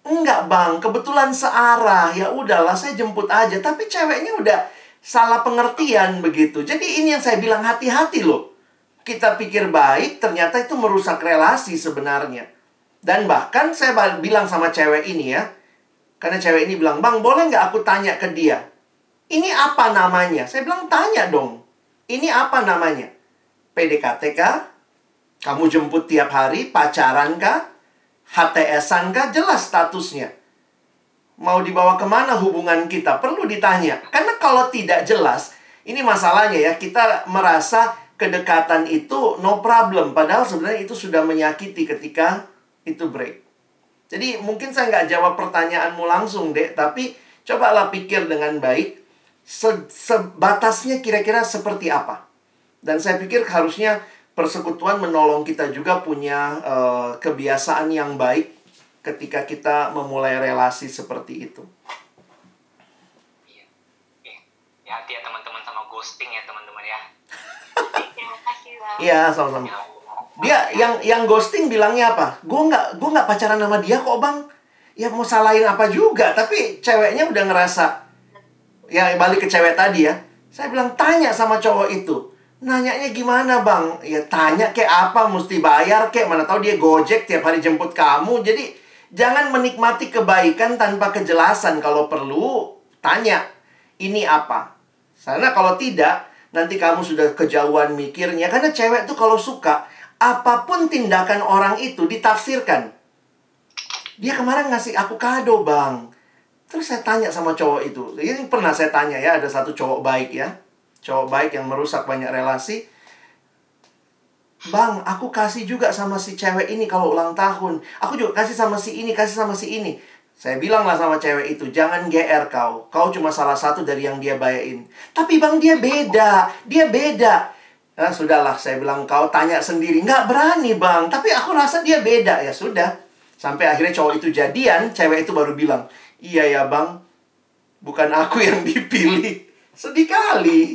Enggak bang, kebetulan searah. Ya udahlah, saya jemput aja. Tapi ceweknya udah salah pengertian begitu. Jadi ini yang saya bilang hati-hati loh. Kita pikir baik, ternyata itu merusak relasi sebenarnya. Dan bahkan saya bilang sama cewek ini ya. Karena cewek ini bilang, Bang boleh nggak aku tanya ke dia? Ini apa namanya? Saya bilang, tanya dong. Ini apa namanya? PDKT kah? Kamu jemput tiap hari? Pacaran kah? HTSan kah? Jelas statusnya mau dibawa ke mana hubungan kita? Perlu ditanya. Karena kalau tidak jelas, ini masalahnya ya, kita merasa kedekatan itu no problem. Padahal sebenarnya itu sudah menyakiti ketika itu break. Jadi mungkin saya nggak jawab pertanyaanmu langsung, dek. Tapi cobalah pikir dengan baik. Se sebatasnya kira-kira seperti apa. Dan saya pikir harusnya persekutuan menolong kita juga punya uh, kebiasaan yang baik ketika kita memulai relasi seperti itu. Iya. Ya, hati ya teman-teman sama ghosting ya teman-teman ya. Iya, sama-sama. Ya dia yang yang ghosting bilangnya apa? Gue nggak gue nggak pacaran sama dia kok bang. Ya mau salahin apa juga, tapi ceweknya udah ngerasa. Ya balik ke cewek tadi ya. Saya bilang tanya sama cowok itu. Nanyanya gimana bang? Ya tanya kayak apa, mesti bayar kayak mana tahu dia gojek tiap hari jemput kamu. Jadi Jangan menikmati kebaikan tanpa kejelasan. Kalau perlu, tanya, ini apa? Karena kalau tidak, nanti kamu sudah kejauhan mikirnya. Karena cewek tuh kalau suka, apa pun tindakan orang itu ditafsirkan. Dia kemarin ngasih aku kado, Bang. Terus saya tanya sama cowok itu. Ini pernah saya tanya ya, ada satu cowok baik ya. Cowok baik yang merusak banyak relasi. Bang, aku kasih juga sama si cewek ini kalau ulang tahun. Aku juga kasih sama si ini, kasih sama si ini. Saya bilang lah sama cewek itu, jangan GR kau. Kau cuma salah satu dari yang dia bayain. Tapi bang, dia beda. Dia beda. Nah, sudahlah, saya bilang kau tanya sendiri. Nggak berani bang, tapi aku rasa dia beda. Ya sudah. Sampai akhirnya cowok itu jadian, cewek itu baru bilang, iya ya bang, bukan aku yang dipilih. Sedih kali.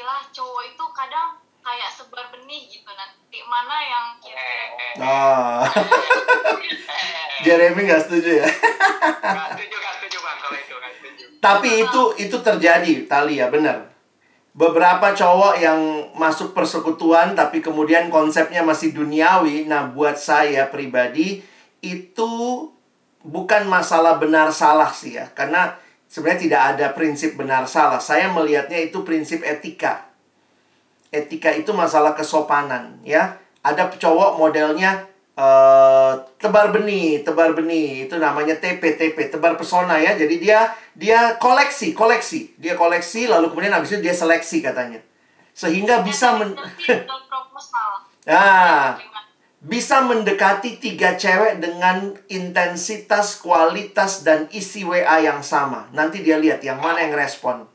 Istilah cowok itu kadang kayak sebar benih gitu nanti mana yang kira-kira nah Jeremy <laughs> nggak setuju ya nggak setuju nggak setuju bang kalau itu nggak setuju. Tapi itu itu terjadi, Talia, benar. Beberapa cowok yang masuk persekutuan tapi kemudian konsepnya masih duniawi. Nah, buat saya pribadi itu bukan masalah benar salah sih ya. Karena sebenarnya tidak ada prinsip benar salah. Saya melihatnya itu prinsip etika. Etika itu masalah kesopanan ya. Ada cowok modelnya eh, tebar benih, tebar benih itu namanya TP TP, tebar pesona ya. Jadi dia dia koleksi, koleksi. Dia koleksi lalu kemudian habis itu dia seleksi katanya. Sehingga bisa men. <laughs> Ah, bisa mendekati tiga cewek dengan intensitas, kualitas, dan isi WA yang sama. Nanti dia lihat yang mana yang respon.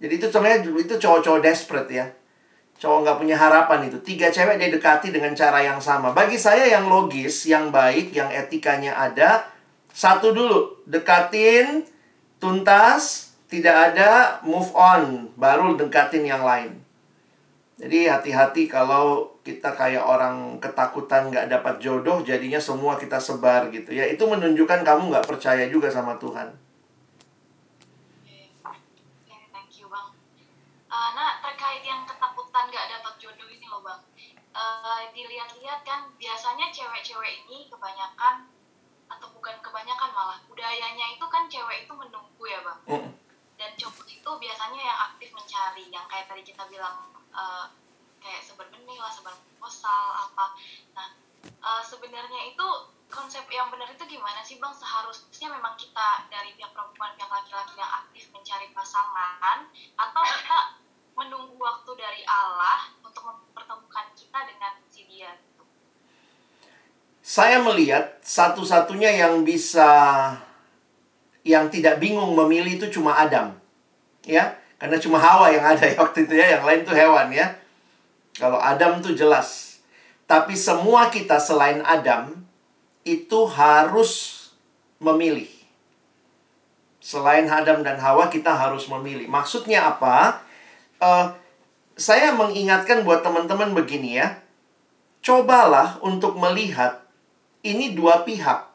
Jadi itu sebenarnya itu cowok-cowok desperate ya. Cowok nggak punya harapan itu. Tiga cewek dia dekati dengan cara yang sama. Bagi saya yang logis, yang baik, yang etikanya ada. Satu dulu, dekatin, tuntas, tidak ada, move on. Baru dekatin yang lain. Jadi hati-hati kalau kita kayak orang ketakutan nggak dapat jodoh, jadinya semua kita sebar gitu ya. Itu menunjukkan kamu nggak percaya juga sama Tuhan. Oke, thank you bang. Eh, nah terkait yang ketakutan gak dapat jodoh ini loh bang. Eh, dilihat-lihat kan biasanya cewek-cewek ini kebanyakan atau bukan kebanyakan malah budayanya itu kan cewek itu menunggu ya bang. Mm. Dan cowok itu biasanya yang aktif mencari, yang kayak tadi kita bilang eh, kayak sebar benih lah, sebar proposal apa. Nah eh, sebenarnya itu konsep yang benar itu gimana sih bang? Seharusnya memang kita dari pihak perempuan, pihak laki-laki yang aktif mencari pasangan, atau kita menunggu waktu dari Allah untuk mempertemukan kita dengan si dia gitu. Saya melihat satu-satunya yang bisa yang tidak bingung memilih itu cuma Adam. Ya, karena cuma Hawa yang ada ya waktu itu ya, yang lain tuh hewan ya. Kalau Adam tuh jelas. Tapi semua kita selain Adam itu harus memilih. Selain Adam dan Hawa kita harus memilih. Maksudnya apa? Eh, saya mengingatkan buat teman-teman begini ya. Cobalah untuk melihat ini dua pihak.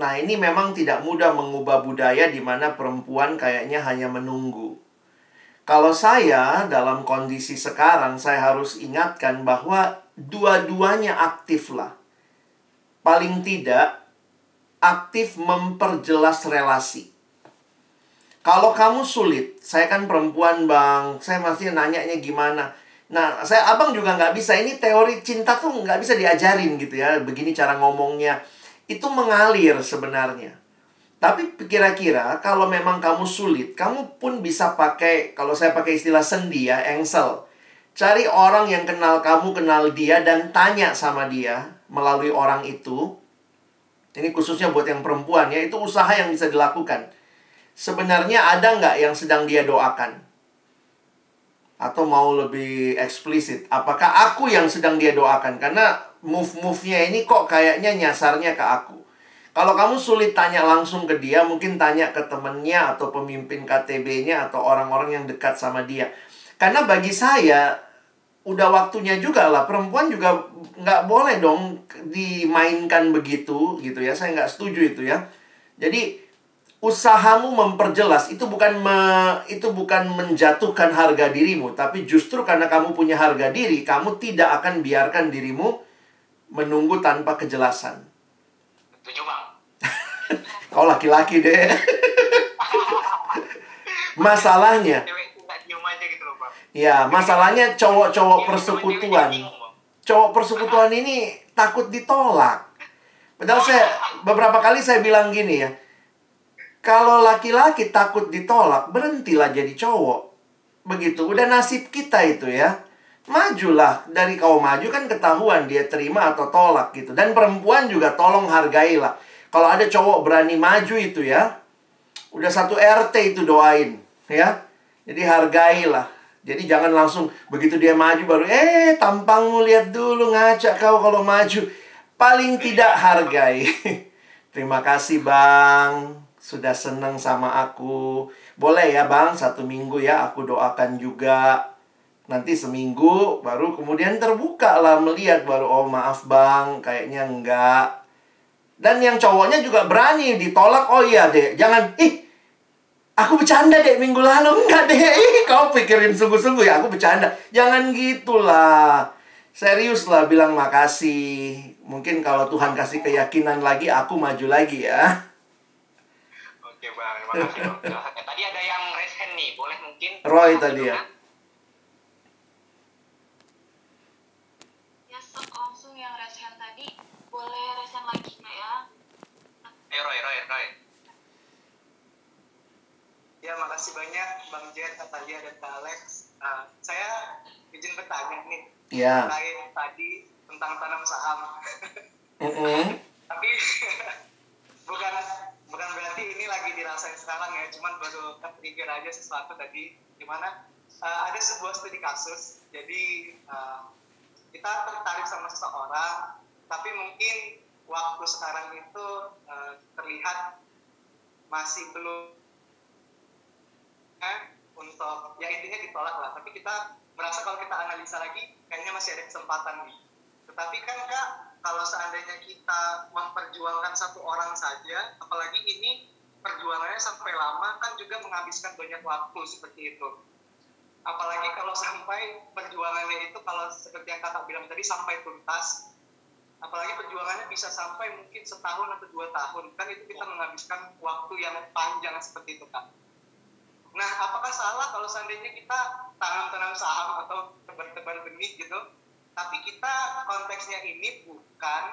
Nah, ini memang tidak mudah mengubah budaya di mana perempuan kayaknya hanya menunggu. Kalau saya dalam kondisi sekarang, saya harus ingatkan bahwa dua-duanya aktif lah. Paling tidak, aktif memperjelas relasi. Kalau kamu sulit, saya kan perempuan bang, saya masih nanyanya gimana. Nah, saya abang juga nggak bisa. Ini teori cinta tuh nggak bisa diajarin gitu ya. Begini cara ngomongnya. Itu mengalir sebenarnya. Tapi kira-kira kalau memang kamu sulit, kamu pun bisa pakai, kalau saya pakai istilah sendi ya, engsel. Cari orang yang kenal kamu, kenal dia, dan tanya sama dia melalui orang itu. Ini khususnya buat yang perempuan ya, itu usaha yang bisa dilakukan. Sebenarnya ada nggak yang sedang dia doakan? Atau mau lebih eksplisit, apakah aku yang sedang dia doakan? Karena move-move-nya ini kok kayaknya nyasarnya ke aku. Kalau kamu sulit tanya langsung ke dia, mungkin tanya ke temennya atau pemimpin KTB-nya atau orang-orang yang dekat sama dia. Karena bagi saya, udah waktunya juga lah. Perempuan juga nggak boleh dong dimainkan begitu gitu ya. Saya nggak setuju itu ya. Jadi usahamu memperjelas itu bukan me, itu bukan menjatuhkan harga dirimu, tapi justru karena kamu punya harga diri, kamu tidak akan biarkan dirimu menunggu tanpa kejelasan. Setuju bang. Kau laki-laki deh. Masalahnya, ya masalahnya cowok-cowok persekutuan. Cowok persekutuan ini takut ditolak. Padahal saya beberapa kali saya bilang gini ya. Kalau laki-laki takut ditolak, berhentilah jadi cowok. Begitu, udah nasib kita itu ya. Majulah, dari kau maju kan ketahuan dia terima atau tolak gitu. Dan perempuan juga tolong hargailah. Kalau ada cowok berani maju itu ya, udah satu RT itu doain ya. Jadi hargailah. Jadi jangan langsung begitu dia maju baru eh tampangmu lihat dulu ngaca kau kalau maju. Paling tidak hargai. <laughs> Terima kasih Bang, sudah senang sama aku. Boleh ya Bang, satu minggu ya aku doakan juga. Nanti seminggu baru kemudian terbuka lah melihat baru oh maaf Bang, kayaknya enggak. Dan yang cowoknya juga berani ditolak. Oh iya deh, jangan ih Aku bercanda deh minggu lalu enggak deh. Ih, kau pikirin sungguh-sungguh ya aku bercanda. Jangan gitulah. Serius lah bilang makasih. Mungkin kalau Tuhan kasih keyakinan lagi aku maju lagi ya. Oke bang, terima kasih dong. penjelasannya. <laughs> Tadi ada yang raise hand nih, boleh mungkin? Roy tadi ya. Ya, so, langsung yang raise hand tadi, boleh raise hand lagi nggak ya? Ayo Roy, Roy, Roy. Ya, makasih banyak Bang Jet, Natalia, dan Kak Alex. Uh, saya izin bertanya nih Ya. terkait tadi tentang tanam saham. Mm-mm. <laughs> Tapi <laughs> bukan bukan berarti ini lagi dirasain sekarang ya, cuman baru trigger aja sesuatu tadi di mana uh, ada sebuah studi kasus. Jadi uh, kita tertarik sama seseorang, tapi mungkin waktu sekarang itu uh, terlihat masih belum eh, untuk ya intinya ditolak lah. Tapi kita merasa kalau kita analisa lagi kayaknya masih ada kesempatan nih. Tetapi kan kak kalau seandainya kita memperjuangkan satu orang saja apalagi ini perjuangannya sampai lama kan juga menghabiskan banyak waktu seperti itu. Apalagi kalau sampai perjuangannya itu kalau seperti yang kakak bilang tadi sampai tuntas apalagi perjuangannya bisa sampai mungkin setahun atau dua tahun. Kan itu kita menghabiskan waktu yang panjang seperti itu kak. Nah, apakah salah kalau seandainya kita tanam-tanam saham atau tebar-tebar benih gitu, tapi kita konteksnya ini bukan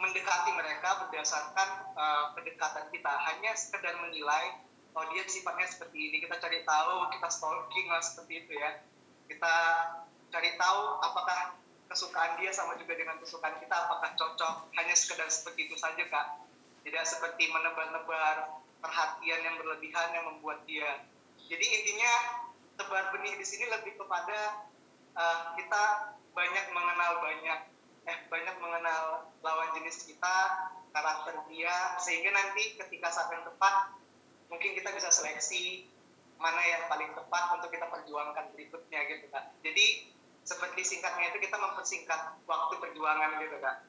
mendekati mereka berdasarkan uh, pendekatan kita, hanya sekedar menilai oh dia sifatnya seperti ini, kita cari tahu, kita stalking lah seperti itu ya. Kita cari tahu apakah kesukaan dia sama juga dengan kesukaan kita, apakah cocok, hanya sekedar seperti itu saja kak. Tidak seperti menebar-nebar perhatian yang berlebihan yang membuat dia. Jadi intinya tebar benih di sini lebih kepada uh, kita banyak mengenal banyak eh banyak mengenal lawan jenis kita, karakter dia sehingga nanti ketika saat yang tepat mungkin kita bisa seleksi mana yang paling tepat untuk kita perjuangkan berikutnya gitu kan. Jadi seperti singkatnya itu kita mempersingkat waktu perjuangan gitu kan.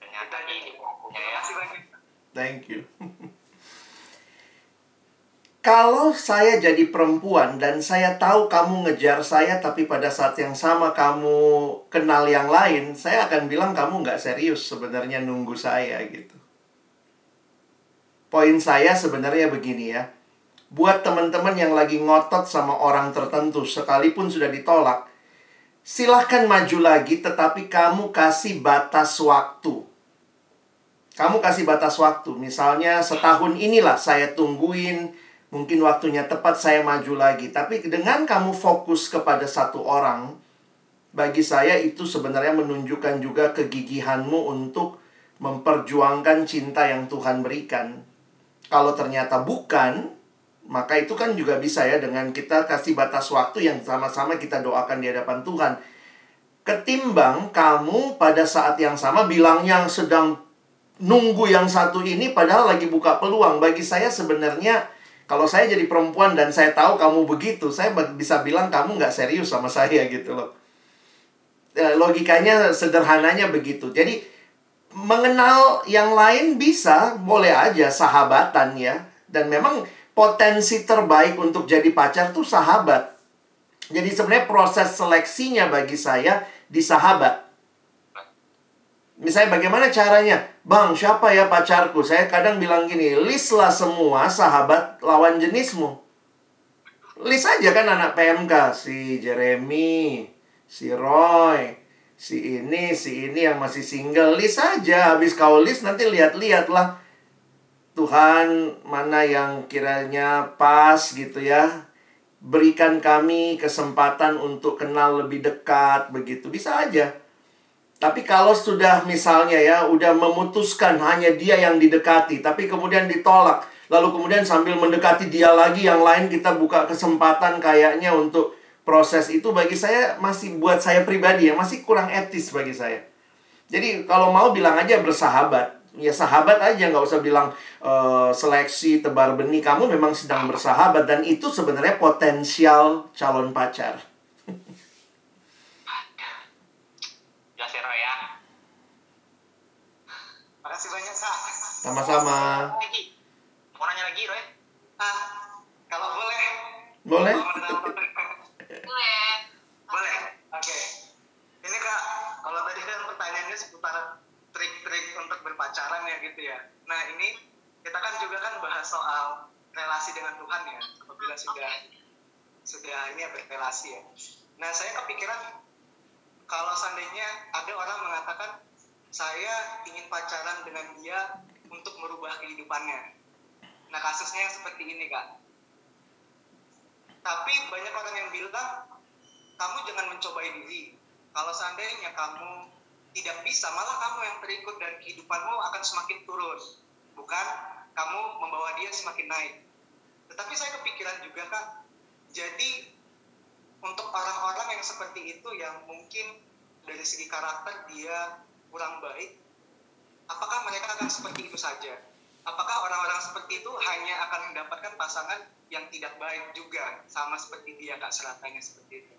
Ternyata ini bukunya Terima ya. kasih banyak. Thank you. <laughs> Kalau saya jadi perempuan dan saya tahu kamu ngejar saya, tapi pada saat yang sama kamu kenal yang lain, saya akan bilang kamu nggak serius sebenarnya nunggu saya gitu. Poin saya sebenarnya begini ya. Buat teman-teman yang lagi ngotot sama orang tertentu, sekalipun sudah ditolak, silahkan maju lagi, tetapi kamu kasih batas waktu. Kamu kasih batas waktu, misalnya setahun inilah saya tungguin, mungkin waktunya tepat saya maju lagi. Tapi dengan kamu fokus kepada satu orang, bagi saya itu sebenarnya menunjukkan juga kegigihanmu untuk memperjuangkan cinta yang Tuhan berikan. Kalau ternyata bukan, maka itu kan juga bisa ya dengan kita kasih batas waktu yang sama-sama kita doakan di hadapan Tuhan. Ketimbang kamu pada saat yang sama bilangnya sedang nunggu yang satu ini padahal lagi buka peluang. Bagi saya sebenarnya kalau saya jadi perempuan dan saya tahu kamu begitu, saya bisa bilang kamu nggak serius sama <laughs> saya gitu loh. Ya, logikanya sederhananya begitu. Jadi mengenal yang lain bisa, boleh aja sahabatan ya. Dan memang potensi terbaik untuk jadi pacar tuh sahabat. Jadi sebenarnya proses seleksinya bagi saya di sahabat. Misalnya bagaimana caranya? Bang, siapa ya pacarku? Saya kadang bilang gini, list lah semua sahabat lawan jenismu. List aja kan anak PMK. Si Jeremy, si Roy, si ini, si ini yang masih single. List aja. Habis kau list nanti lihat-lihat lah. Tuhan mana yang kiranya pas gitu ya. Berikan kami kesempatan untuk kenal lebih dekat begitu. Bisa aja. Tapi kalau sudah misalnya ya, udah memutuskan hanya dia yang didekati, tapi kemudian ditolak, lalu kemudian sambil mendekati dia lagi, yang lain kita buka kesempatan kayaknya untuk proses itu bagi saya masih buat saya pribadi ya, masih kurang etis bagi saya. Jadi kalau mau bilang aja bersahabat, ya sahabat aja nggak usah bilang uh, seleksi tebar benih. Kamu memang sedang bersahabat dan itu sebenarnya potensial calon pacar. Ya Roy ya. Makasih banyak, Kak. Sama-sama. Mau nanya lagi Roy? Ah, Kalau boleh. Boleh? Boleh. boleh. Oke. Ini kak, kalau tadi kan pertanyaannya seputar trik-trik untuk berpacaran ya gitu ya. Nah ini kita kan juga kan bahas soal relasi dengan Tuhan ya. Apabila sudah sudah ini ya berrelasi ya. Nah saya kepikiran kalau seandainya ada orang mengatakan saya ingin pacaran dengan dia untuk merubah kehidupannya. Nah kasusnya yang seperti ini kak. Tapi banyak orang yang bilang kamu jangan mencobai diri. Kalau seandainya kamu tidak bisa, malah kamu yang terikut dan kehidupanmu akan semakin turun. Bukan kamu membawa dia semakin naik. Tetapi saya kepikiran juga kak, jadi untuk orang-orang yang seperti itu yang mungkin dari segi karakter dia kurang baik, apakah mereka akan seperti itu saja? Apakah orang-orang seperti itu hanya akan mendapatkan pasangan yang tidak baik juga, sama seperti dia kak seratanya seperti itu?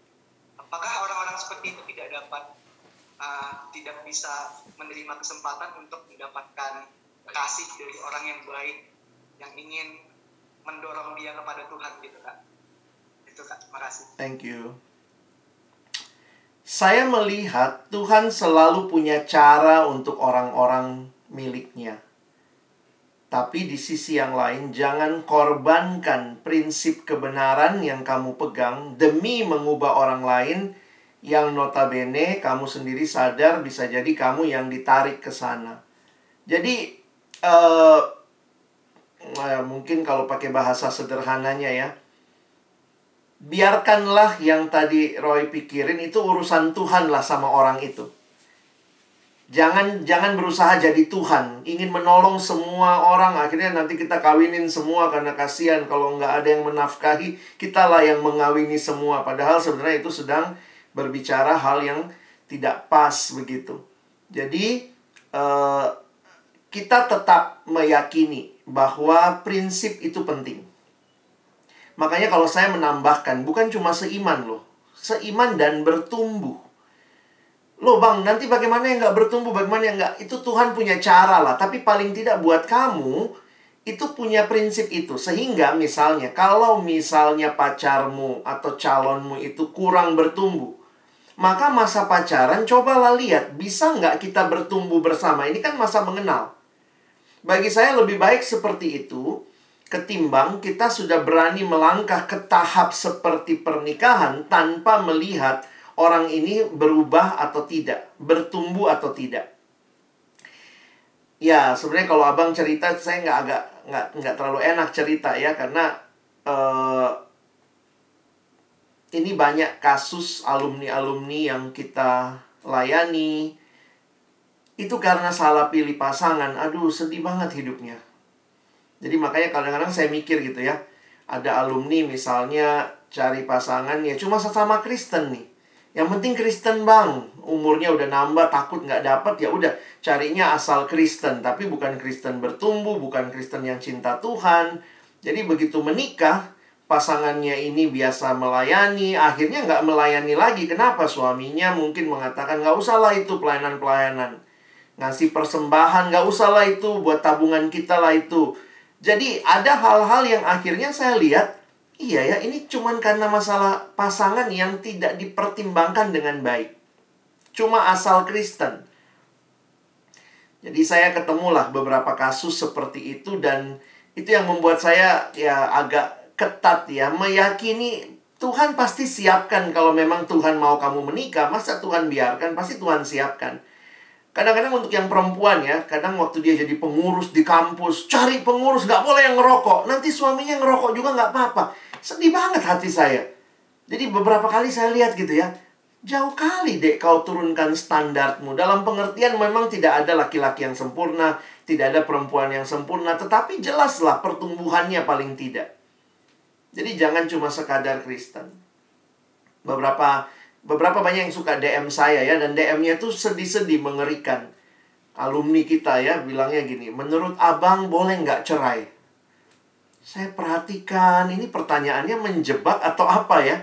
Apakah orang-orang seperti itu tidak dapat, uh, tidak bisa menerima kesempatan untuk mendapatkan kasih dari orang yang baik, yang ingin mendorong dia kepada Tuhan gitu kak? Itu kak, makasih. Thank you. Saya melihat Tuhan selalu punya cara untuk orang-orang miliknya. Tapi di sisi yang lain, jangan korbankan prinsip kebenaran yang kamu pegang demi mengubah orang lain yang notabene kamu sendiri sadar bisa jadi kamu yang ditarik ke sana. Jadi, eh, eh, mungkin kalau pakai bahasa sederhananya ya, biarkanlah yang tadi Roy pikirin itu urusan Tuhan lah sama orang itu. Jangan jangan berusaha jadi Tuhan, ingin menolong semua orang, akhirnya nanti kita kawinin semua karena kasihan kalau nggak ada yang menafkahi, kita lah yang mengawini semua. Padahal sebenarnya itu sedang berbicara hal yang tidak pas begitu. Jadi eh, kita tetap meyakini bahwa prinsip itu penting. Makanya kalau saya menambahkan, bukan cuma seiman loh. Seiman dan bertumbuh. Loh bang, nanti bagaimana yang nggak bertumbuh, bagaimana yang nggak? Itu Tuhan punya cara lah. Tapi paling tidak buat kamu, itu punya prinsip itu. Sehingga misalnya, kalau misalnya pacarmu atau calonmu itu kurang bertumbuh, maka masa pacaran cobalah lihat, bisa nggak kita bertumbuh bersama? Ini kan masa mengenal. Bagi saya lebih baik seperti itu, ketimbang kita sudah berani melangkah ke tahap seperti pernikahan tanpa melihat orang ini berubah atau tidak, bertumbuh atau tidak. Ya, sebenarnya kalau abang cerita, saya nggak agak nggak nggak terlalu enak cerita ya, karena uh, ini banyak kasus alumni-alumni yang kita layani. Itu karena salah pilih pasangan. Aduh, sedih banget hidupnya. Jadi makanya kadang-kadang saya mikir gitu ya. Ada alumni misalnya cari pasangan ya cuma sesama Kristen nih. Yang penting Kristen bang, umurnya udah nambah, takut nggak dapat ya udah carinya asal Kristen, tapi bukan Kristen bertumbuh, bukan Kristen yang cinta Tuhan. Jadi begitu menikah, pasangannya ini biasa melayani, akhirnya nggak melayani lagi. Kenapa? Suaminya mungkin mengatakan nggak usahlah itu pelayanan-pelayanan, ngasih persembahan nggak usahlah itu buat tabungan kita lah itu jadi ada hal-hal yang akhirnya saya lihat, iya ya ini cuman karena masalah pasangan yang tidak dipertimbangkan dengan baik. Cuma asal Kristen. Jadi saya ketemulah beberapa kasus seperti itu dan itu yang membuat saya ya agak ketat ya meyakini Tuhan pasti siapkan kalau memang Tuhan mau kamu menikah, masa Tuhan biarkan? Pasti Tuhan siapkan. Kadang-kadang untuk yang perempuan ya, kadang waktu dia jadi pengurus di kampus, cari pengurus nggak boleh yang ngerokok. Nanti suaminya ngerokok juga nggak apa-apa. Sedih banget hati saya. Jadi beberapa kali saya lihat gitu ya, jauh kali dek kau turunkan standarmu. Dalam pengertian memang tidak ada laki-laki yang sempurna, tidak ada perempuan yang sempurna, tetapi jelaslah pertumbuhannya paling tidak. Jadi jangan cuma sekadar Kristen. Beberapa beberapa banyak yang suka DM saya ya dan DM-nya tuh sedih-sedih mengerikan. Alumni kita ya bilangnya gini, menurut abang boleh nggak cerai? Saya perhatikan ini pertanyaannya menjebak atau apa ya?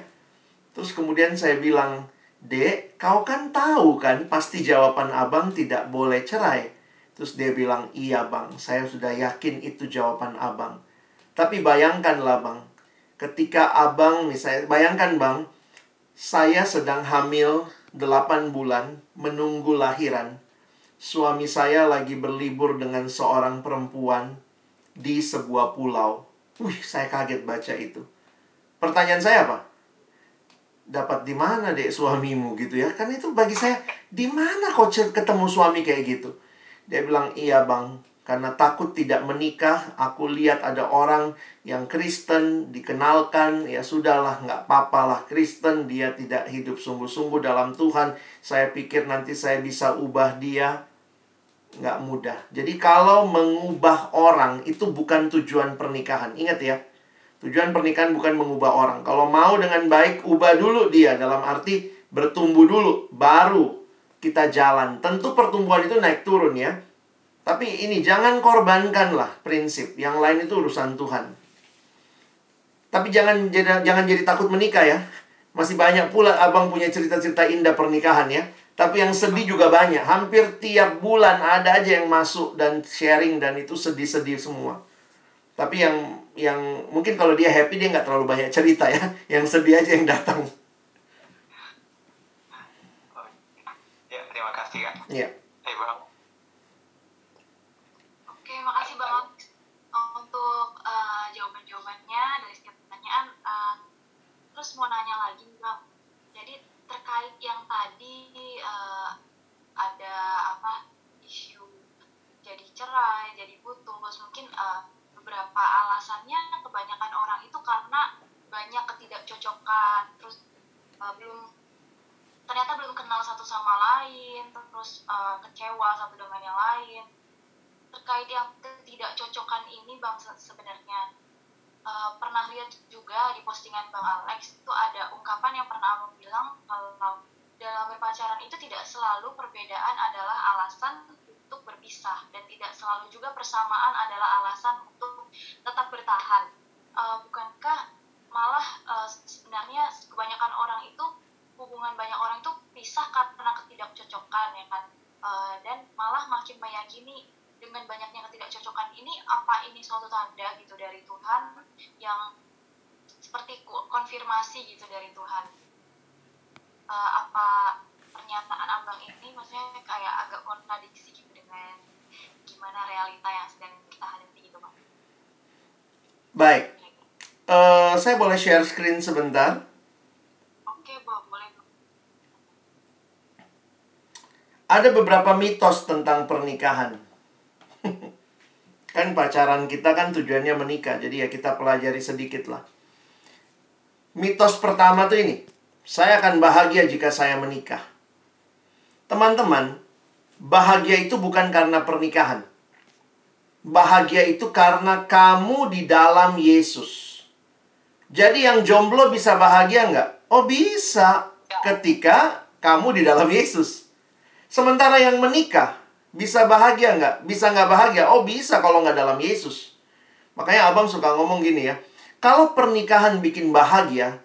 Terus kemudian saya bilang, Dek, kau kan tahu kan pasti jawaban abang tidak boleh cerai. Terus dia bilang, iya bang, saya sudah yakin itu jawaban abang. Tapi bayangkanlah bang, ketika abang misalnya bayangkan bang saya sedang hamil 8 bulan menunggu lahiran. Suami saya lagi berlibur dengan seorang perempuan di sebuah pulau. Wih saya kaget baca itu. Pertanyaan saya apa? Dapat di mana dek suamimu gitu ya? Kan itu bagi saya di mana kau ketemu suami kayak gitu? Dia bilang iya bang karena takut tidak menikah, aku lihat ada orang yang Kristen dikenalkan, ya sudahlah, nggak apa-apalah Kristen, dia tidak hidup sungguh-sungguh dalam Tuhan. Saya pikir nanti saya bisa ubah dia, nggak mudah. Jadi kalau mengubah orang itu bukan tujuan pernikahan, ingat ya. Tujuan pernikahan bukan mengubah orang. Kalau mau dengan baik, ubah dulu dia dalam arti bertumbuh dulu, baru kita jalan. Tentu pertumbuhan itu naik turun ya tapi ini jangan korbankanlah prinsip. Yang lain itu urusan Tuhan. Tapi jangan jadi, jangan jadi takut menikah ya. Masih banyak pula abang punya cerita-cerita indah pernikahan ya. Tapi yang sedih juga banyak. Hampir tiap bulan ada aja yang masuk dan sharing dan itu sedih-sedih semua. Tapi yang yang mungkin kalau dia happy dia nggak terlalu banyak cerita ya. Yang sedih aja yang datang. Ada apa isu jadi cerai, jadi putus, mungkin uh, beberapa alasannya kebanyakan orang itu karena banyak ketidakcocokan, terus uh, belum ternyata belum kenal satu sama lain, terus uh, kecewa satu dengan yang lain. Terkait yang ketidakcocokan ini bang sebenarnya uh, pernah lihat juga di postingan bang Alex itu ada ungkapan yang pernah abang bilang kalau dalam berpacaran itu tidak selalu perbedaan adalah alasan untuk berpisah. Dan tidak selalu juga persamaan adalah alasan untuk tetap bertahan. Uh, bukankah malah uh, sebenarnya kebanyakan orang itu hubungan banyak orang itu pisah karena ketidakcocokan ya kan? Uh, dan malah makin meyakini dengan banyaknya ketidakcocokan ini apa ini suatu tanda gitu dari Tuhan yang seperti konfirmasi gitu dari Tuhan uh, apa pernyataan abang ini maksudnya kayak agak kontradiksi gitu dengan gimana realita yang sedang kita hadapi gitu bang baik uh, saya boleh share screen sebentar oke bang boleh ada beberapa mitos tentang pernikahan <laughs> kan pacaran kita kan tujuannya menikah. Jadi ya kita pelajari sedikit lah. Mitos pertama tuh ini. Saya akan bahagia jika saya menikah. Teman-teman, bahagia itu bukan karena pernikahan. Bahagia itu karena kamu di dalam Yesus. Jadi yang jomblo bisa bahagia nggak? Oh bisa ketika kamu di dalam Yesus. Sementara yang menikah, bisa bahagia nggak? Bisa nggak bahagia? Oh bisa kalau nggak dalam Yesus. Makanya abang suka ngomong gini ya. Kalau pernikahan bikin bahagia,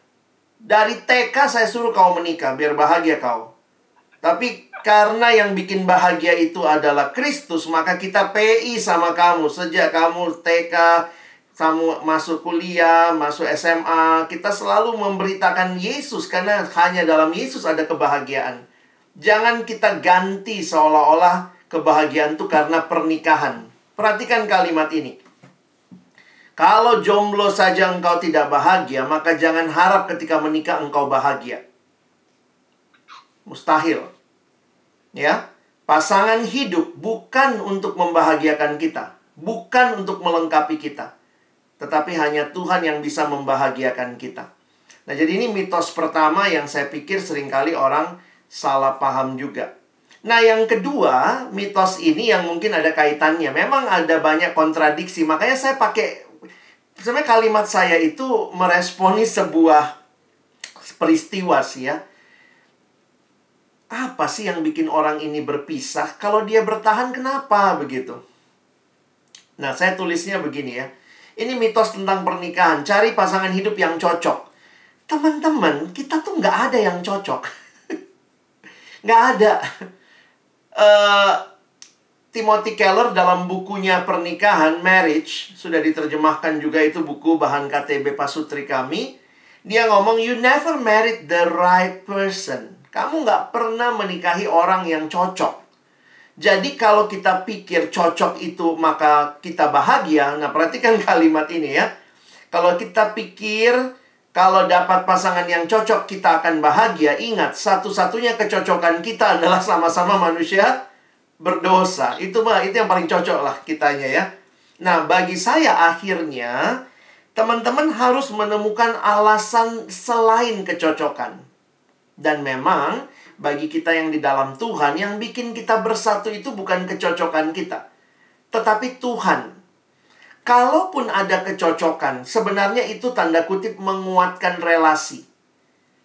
dari TK saya suruh kau menikah biar bahagia kau. Tapi karena yang bikin bahagia itu adalah Kristus, maka kita PI sama kamu sejak kamu TK, kamu masuk kuliah, masuk SMA, kita selalu memberitakan Yesus karena hanya dalam Yesus ada kebahagiaan. Jangan kita ganti seolah-olah kebahagiaan itu karena pernikahan. Perhatikan kalimat ini. Kalau jomblo saja engkau tidak bahagia, maka jangan harap ketika menikah engkau bahagia. Mustahil. Ya. Pasangan hidup bukan untuk membahagiakan kita, bukan untuk melengkapi kita. Tetapi hanya Tuhan yang bisa membahagiakan kita. Nah, jadi ini mitos pertama yang saya pikir sering kali orang salah paham juga. Nah, yang kedua, mitos ini yang mungkin ada kaitannya. Memang ada banyak kontradiksi. Makanya saya pakai sebenarnya kalimat saya itu meresponi sebuah peristiwa sih ya. Apa sih yang bikin orang ini berpisah? Kalau dia bertahan kenapa begitu? Nah, saya tulisnya begini ya. Ini mitos tentang pernikahan. Cari pasangan hidup yang cocok. Teman-teman, kita tuh nggak ada yang cocok. <laughs> nggak ada uh, Timothy Keller dalam bukunya Pernikahan, Marriage, sudah diterjemahkan juga itu buku bahan KTB Pasutri kami. Dia ngomong, you never married the right person. Kamu nggak pernah menikahi orang yang cocok. Jadi kalau kita pikir cocok itu maka kita bahagia. Nah perhatikan <laughs> kalimat ini ya. Kalau kita pikir kalau dapat pasangan yang cocok kita akan bahagia. Ingat satu-satunya kecocokan kita adalah sama-sama manusia berdosa. Itu mah itu yang paling cocok lah kitanya ya. Nah, bagi saya akhirnya teman-teman harus menemukan alasan selain kecocokan. Dan memang bagi kita yang di dalam Tuhan yang bikin kita bersatu itu bukan kecocokan kita, tetapi Tuhan. Kalaupun ada kecocokan, sebenarnya itu tanda kutip menguatkan relasi.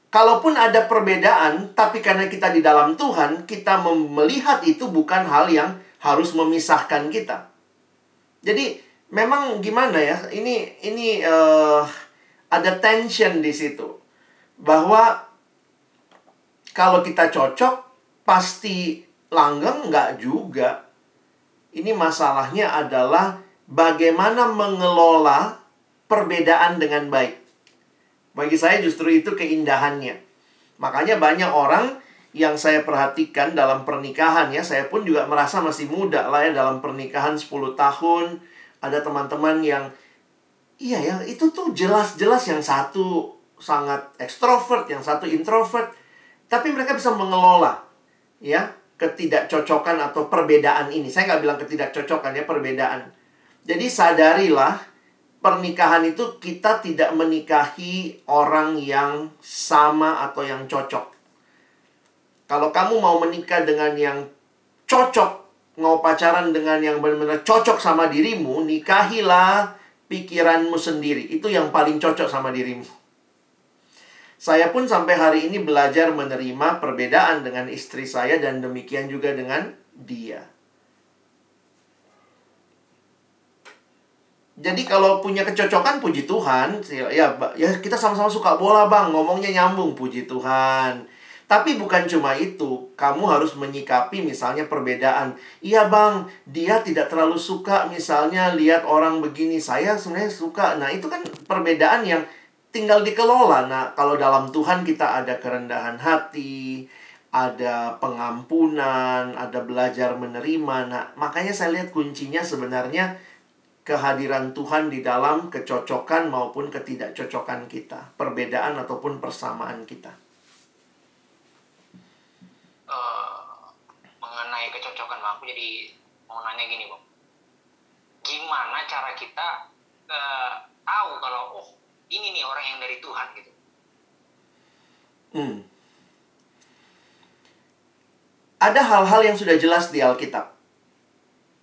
Kalaupun ada perbedaan, tapi karena kita di dalam Tuhan, kita melihat itu bukan hal yang harus memisahkan kita. Jadi memang gimana ya? Ini ini uh, ada tension di situ bahwa kalau kita cocok pasti langgeng nggak juga. Ini masalahnya adalah bagaimana mengelola perbedaan dengan baik. Bagi saya justru itu keindahannya. Makanya banyak orang yang saya perhatikan dalam pernikahan ya, saya pun juga merasa masih muda lah ya dalam pernikahan 10 tahun. Ada teman-teman yang iya ya, itu tuh jelas-jelas yang satu sangat ekstrovert, yang satu introvert, tapi mereka bisa mengelola ya ketidakcocokan atau perbedaan ini. Saya nggak bilang ketidakcocokan ya, perbedaan. Jadi sadarilah pernikahan itu kita tidak menikahi orang yang sama atau yang cocok. Kalau kamu mau menikah dengan yang cocok, mau pacaran dengan yang benar-benar cocok sama dirimu, nikahilah pikiranmu sendiri. Itu yang paling cocok sama dirimu. Saya pun sampai hari ini belajar menerima perbedaan dengan istri saya dan demikian juga dengan dia. Jadi kalau punya kecocokan puji Tuhan, ya ya kita sama-sama suka bola bang, ngomongnya nyambung puji Tuhan. Tapi bukan cuma itu, kamu harus menyikapi misalnya perbedaan. Iya bang, dia tidak terlalu suka misalnya lihat orang begini, saya sebenarnya suka. Nah itu kan perbedaan yang tinggal dikelola. Nah kalau dalam Tuhan kita ada kerendahan hati, ada pengampunan, ada belajar menerima. Nah makanya saya lihat kuncinya sebenarnya kehadiran Tuhan di dalam kecocokan maupun ketidakcocokan kita, perbedaan ataupun persamaan kita. Uh, mengenai kecocokan, aku jadi mau nanya gini, Bang. Gimana cara kita uh, tahu kalau oh ini nih orang yang dari Tuhan gitu? Hmm. Ada hal-hal yang sudah jelas di Alkitab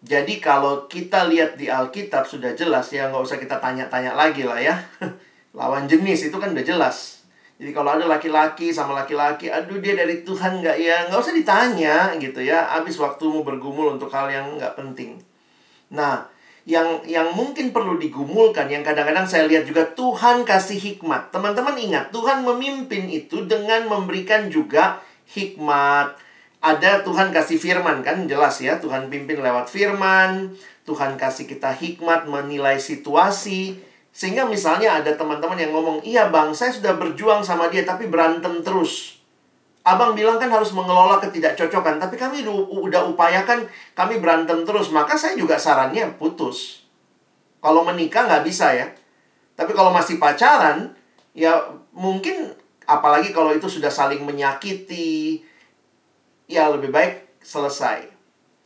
jadi kalau kita lihat di Alkitab sudah jelas ya nggak usah kita tanya-tanya lagi lah ya. <laughs> Lawan jenis itu kan udah jelas. Jadi kalau ada laki-laki sama laki-laki, aduh dia dari Tuhan nggak ya? Nggak usah ditanya gitu ya. Habis waktumu bergumul untuk hal yang nggak penting. Nah, yang yang mungkin perlu digumulkan, yang kadang-kadang saya lihat juga Tuhan kasih hikmat. Teman-teman ingat, Tuhan memimpin itu dengan memberikan juga hikmat, ada Tuhan kasih firman kan jelas ya Tuhan pimpin lewat firman Tuhan kasih kita hikmat menilai situasi sehingga misalnya ada teman-teman yang ngomong iya bang saya sudah berjuang sama dia tapi berantem terus. Abang bilang kan harus mengelola ketidakcocokan tapi kami udah upayakan kami berantem terus maka saya juga sarannya putus. Kalau menikah nggak bisa ya. Tapi kalau masih pacaran ya mungkin apalagi kalau itu sudah saling menyakiti ya lebih baik selesai.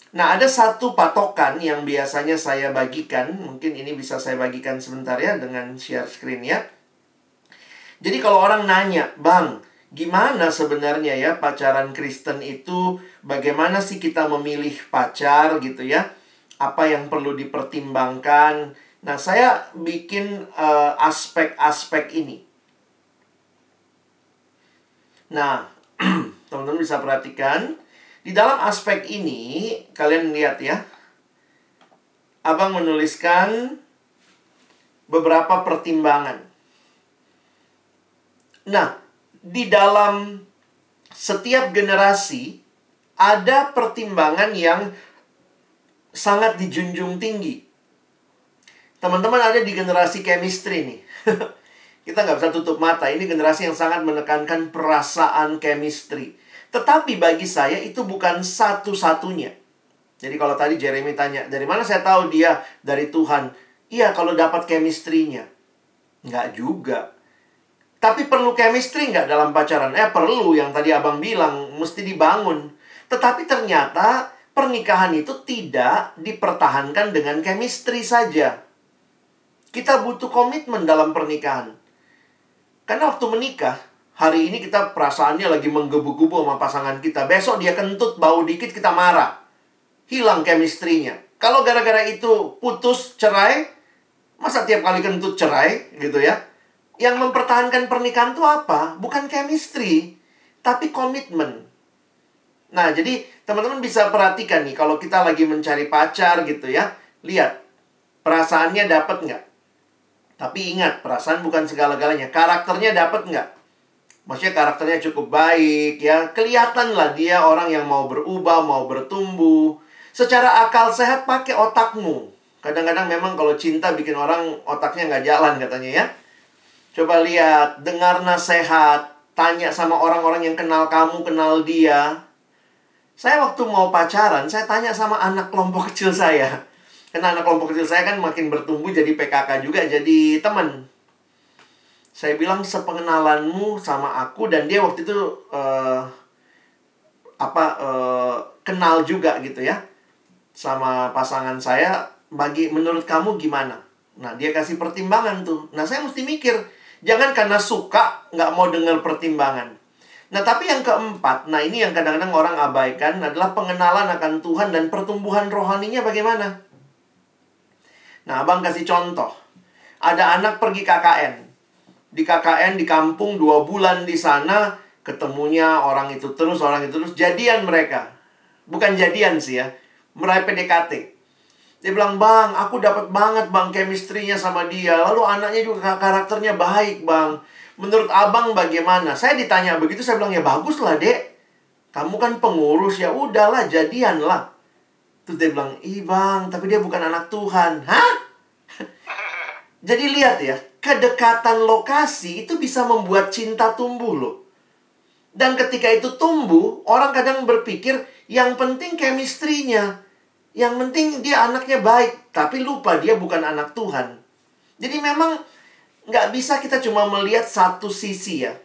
Nah, ada satu patokan yang biasanya saya bagikan, mungkin ini bisa saya bagikan sebentar ya dengan share screen ya. Jadi kalau orang nanya, "Bang, gimana sebenarnya ya pacaran Kristen itu? Bagaimana sih kita memilih pacar gitu ya? Apa yang perlu dipertimbangkan?" Nah, saya bikin eh, aspek-aspek uh, ini. Nah, <clears throat> Teman-teman bisa perhatikan. Di dalam aspek ini, kalian lihat ya. Abang menuliskan beberapa pertimbangan. Nah, di dalam setiap generasi ada pertimbangan yang sangat dijunjung tinggi. Teman-teman ada di generasi chemistry nih. <laughs> Kita nggak bisa tutup mata. Ini generasi yang sangat menekankan perasaan chemistry. Tetapi bagi saya itu bukan satu-satunya. Jadi kalau tadi Jeremy tanya, dari mana saya tahu dia dari Tuhan? Iya, kalau dapat chemistry-nya. Nggak juga. Tapi perlu chemistry nggak dalam pacaran? Eh, perlu. Yang tadi abang bilang, mesti dibangun. Tetapi ternyata pernikahan itu tidak dipertahankan dengan chemistry saja. Kita butuh komitmen dalam pernikahan. Karena waktu menikah, hari ini kita perasaannya lagi menggebu-gebu sama pasangan kita. Besok dia kentut, bau dikit, kita marah. Hilang chemistry-nya. Kalau gara-gara itu putus, cerai, masa tiap kali kentut cerai, gitu ya. Yang mempertahankan pernikahan itu apa? Bukan chemistry, tapi komitmen. Nah, jadi teman-teman bisa perhatikan nih, kalau kita lagi mencari pacar gitu ya. Lihat, perasaannya dapat nggak? Tapi ingat, perasaan bukan segala-galanya. Karakternya dapat nggak? Maksudnya karakternya cukup baik ya. Kelihatan lah dia orang yang mau berubah, mau bertumbuh. Secara akal sehat pakai otakmu. Kadang-kadang memang kalau cinta bikin orang otaknya nggak jalan katanya ya. Coba lihat, dengar nasihat, tanya sama orang-orang yang kenal kamu, kenal dia. Saya waktu mau pacaran, saya tanya sama anak kelompok kecil saya. Karena anak kelompok kecil saya kan makin bertumbuh jadi PKK juga, jadi teman. Saya bilang sepengenalanmu sama aku dan dia waktu itu uh, apa uh, kenal juga gitu ya sama pasangan saya. Bagi menurut kamu gimana? Nah dia kasih pertimbangan tuh. Nah saya mesti mikir, jangan karena suka nggak mau dengar pertimbangan. Nah, tapi yang keempat, nah ini yang kadang-kadang orang abaikan adalah pengenalan akan Tuhan dan pertumbuhan rohaninya bagaimana. Nah, abang kasih contoh. Ada anak pergi KKN. Di KKN di kampung dua bulan di sana, ketemunya orang itu terus, orang itu terus. Jadian mereka. Bukan jadian sih ya. Meraih PDKT. Dia bilang, bang, aku dapat banget bang chemistry-nya sama dia. Lalu anaknya juga karakternya baik bang. Menurut abang bagaimana? Saya ditanya begitu, saya bilang, ya bagus lah dek. Kamu kan pengurus, ya udahlah, jadian lah. Terus dia bilang, ih bang, tapi dia bukan anak Tuhan. Hah? <laughs> Jadi lihat ya, kedekatan lokasi itu bisa membuat cinta tumbuh loh. Dan ketika itu tumbuh, orang kadang berpikir yang penting chemistry-nya. Yang penting dia anaknya baik, tapi lupa dia bukan anak Tuhan. Jadi memang nggak bisa kita cuma melihat satu sisi ya.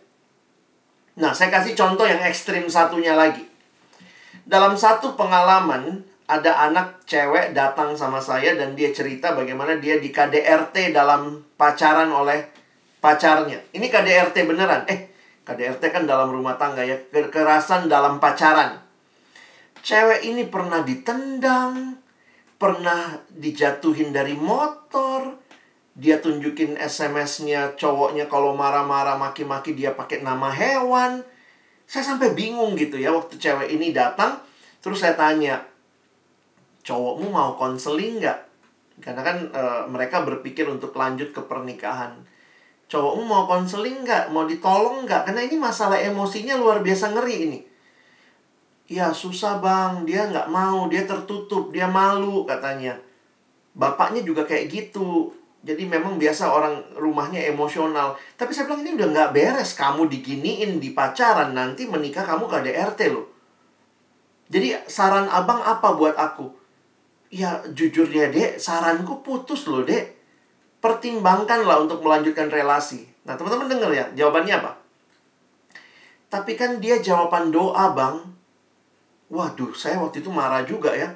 Nah, saya kasih contoh yang ekstrim satunya lagi. Dalam satu pengalaman, ada anak cewek datang sama saya dan dia cerita bagaimana dia di KDRT dalam pacaran oleh pacarnya. Ini KDRT beneran. Eh, KDRT kan dalam rumah tangga ya. Kekerasan dalam pacaran. Cewek ini pernah ditendang, pernah dijatuhin dari motor, dia tunjukin SMS-nya cowoknya kalau marah-marah maki-maki dia pakai nama hewan. Saya sampai bingung gitu ya waktu cewek ini datang, terus saya tanya, cowokmu mau konseling nggak? Karena kan e, mereka berpikir untuk lanjut ke pernikahan. Cowokmu mau konseling nggak? Mau ditolong nggak? Karena ini masalah emosinya luar biasa ngeri ini. Ya susah bang, dia nggak mau, dia tertutup, dia malu katanya. Bapaknya juga kayak gitu. Jadi memang biasa orang rumahnya emosional. Tapi saya bilang ini udah nggak beres. Kamu diginiin di pacaran, nanti menikah kamu ke DRT loh. Jadi saran abang apa buat aku? Ya jujur ya dek, saranku putus loh dek. Pertimbangkanlah untuk melanjutkan relasi. Nah teman-teman denger ya, jawabannya apa? Tapi kan dia jawaban doa bang. Waduh, saya waktu itu marah juga ya.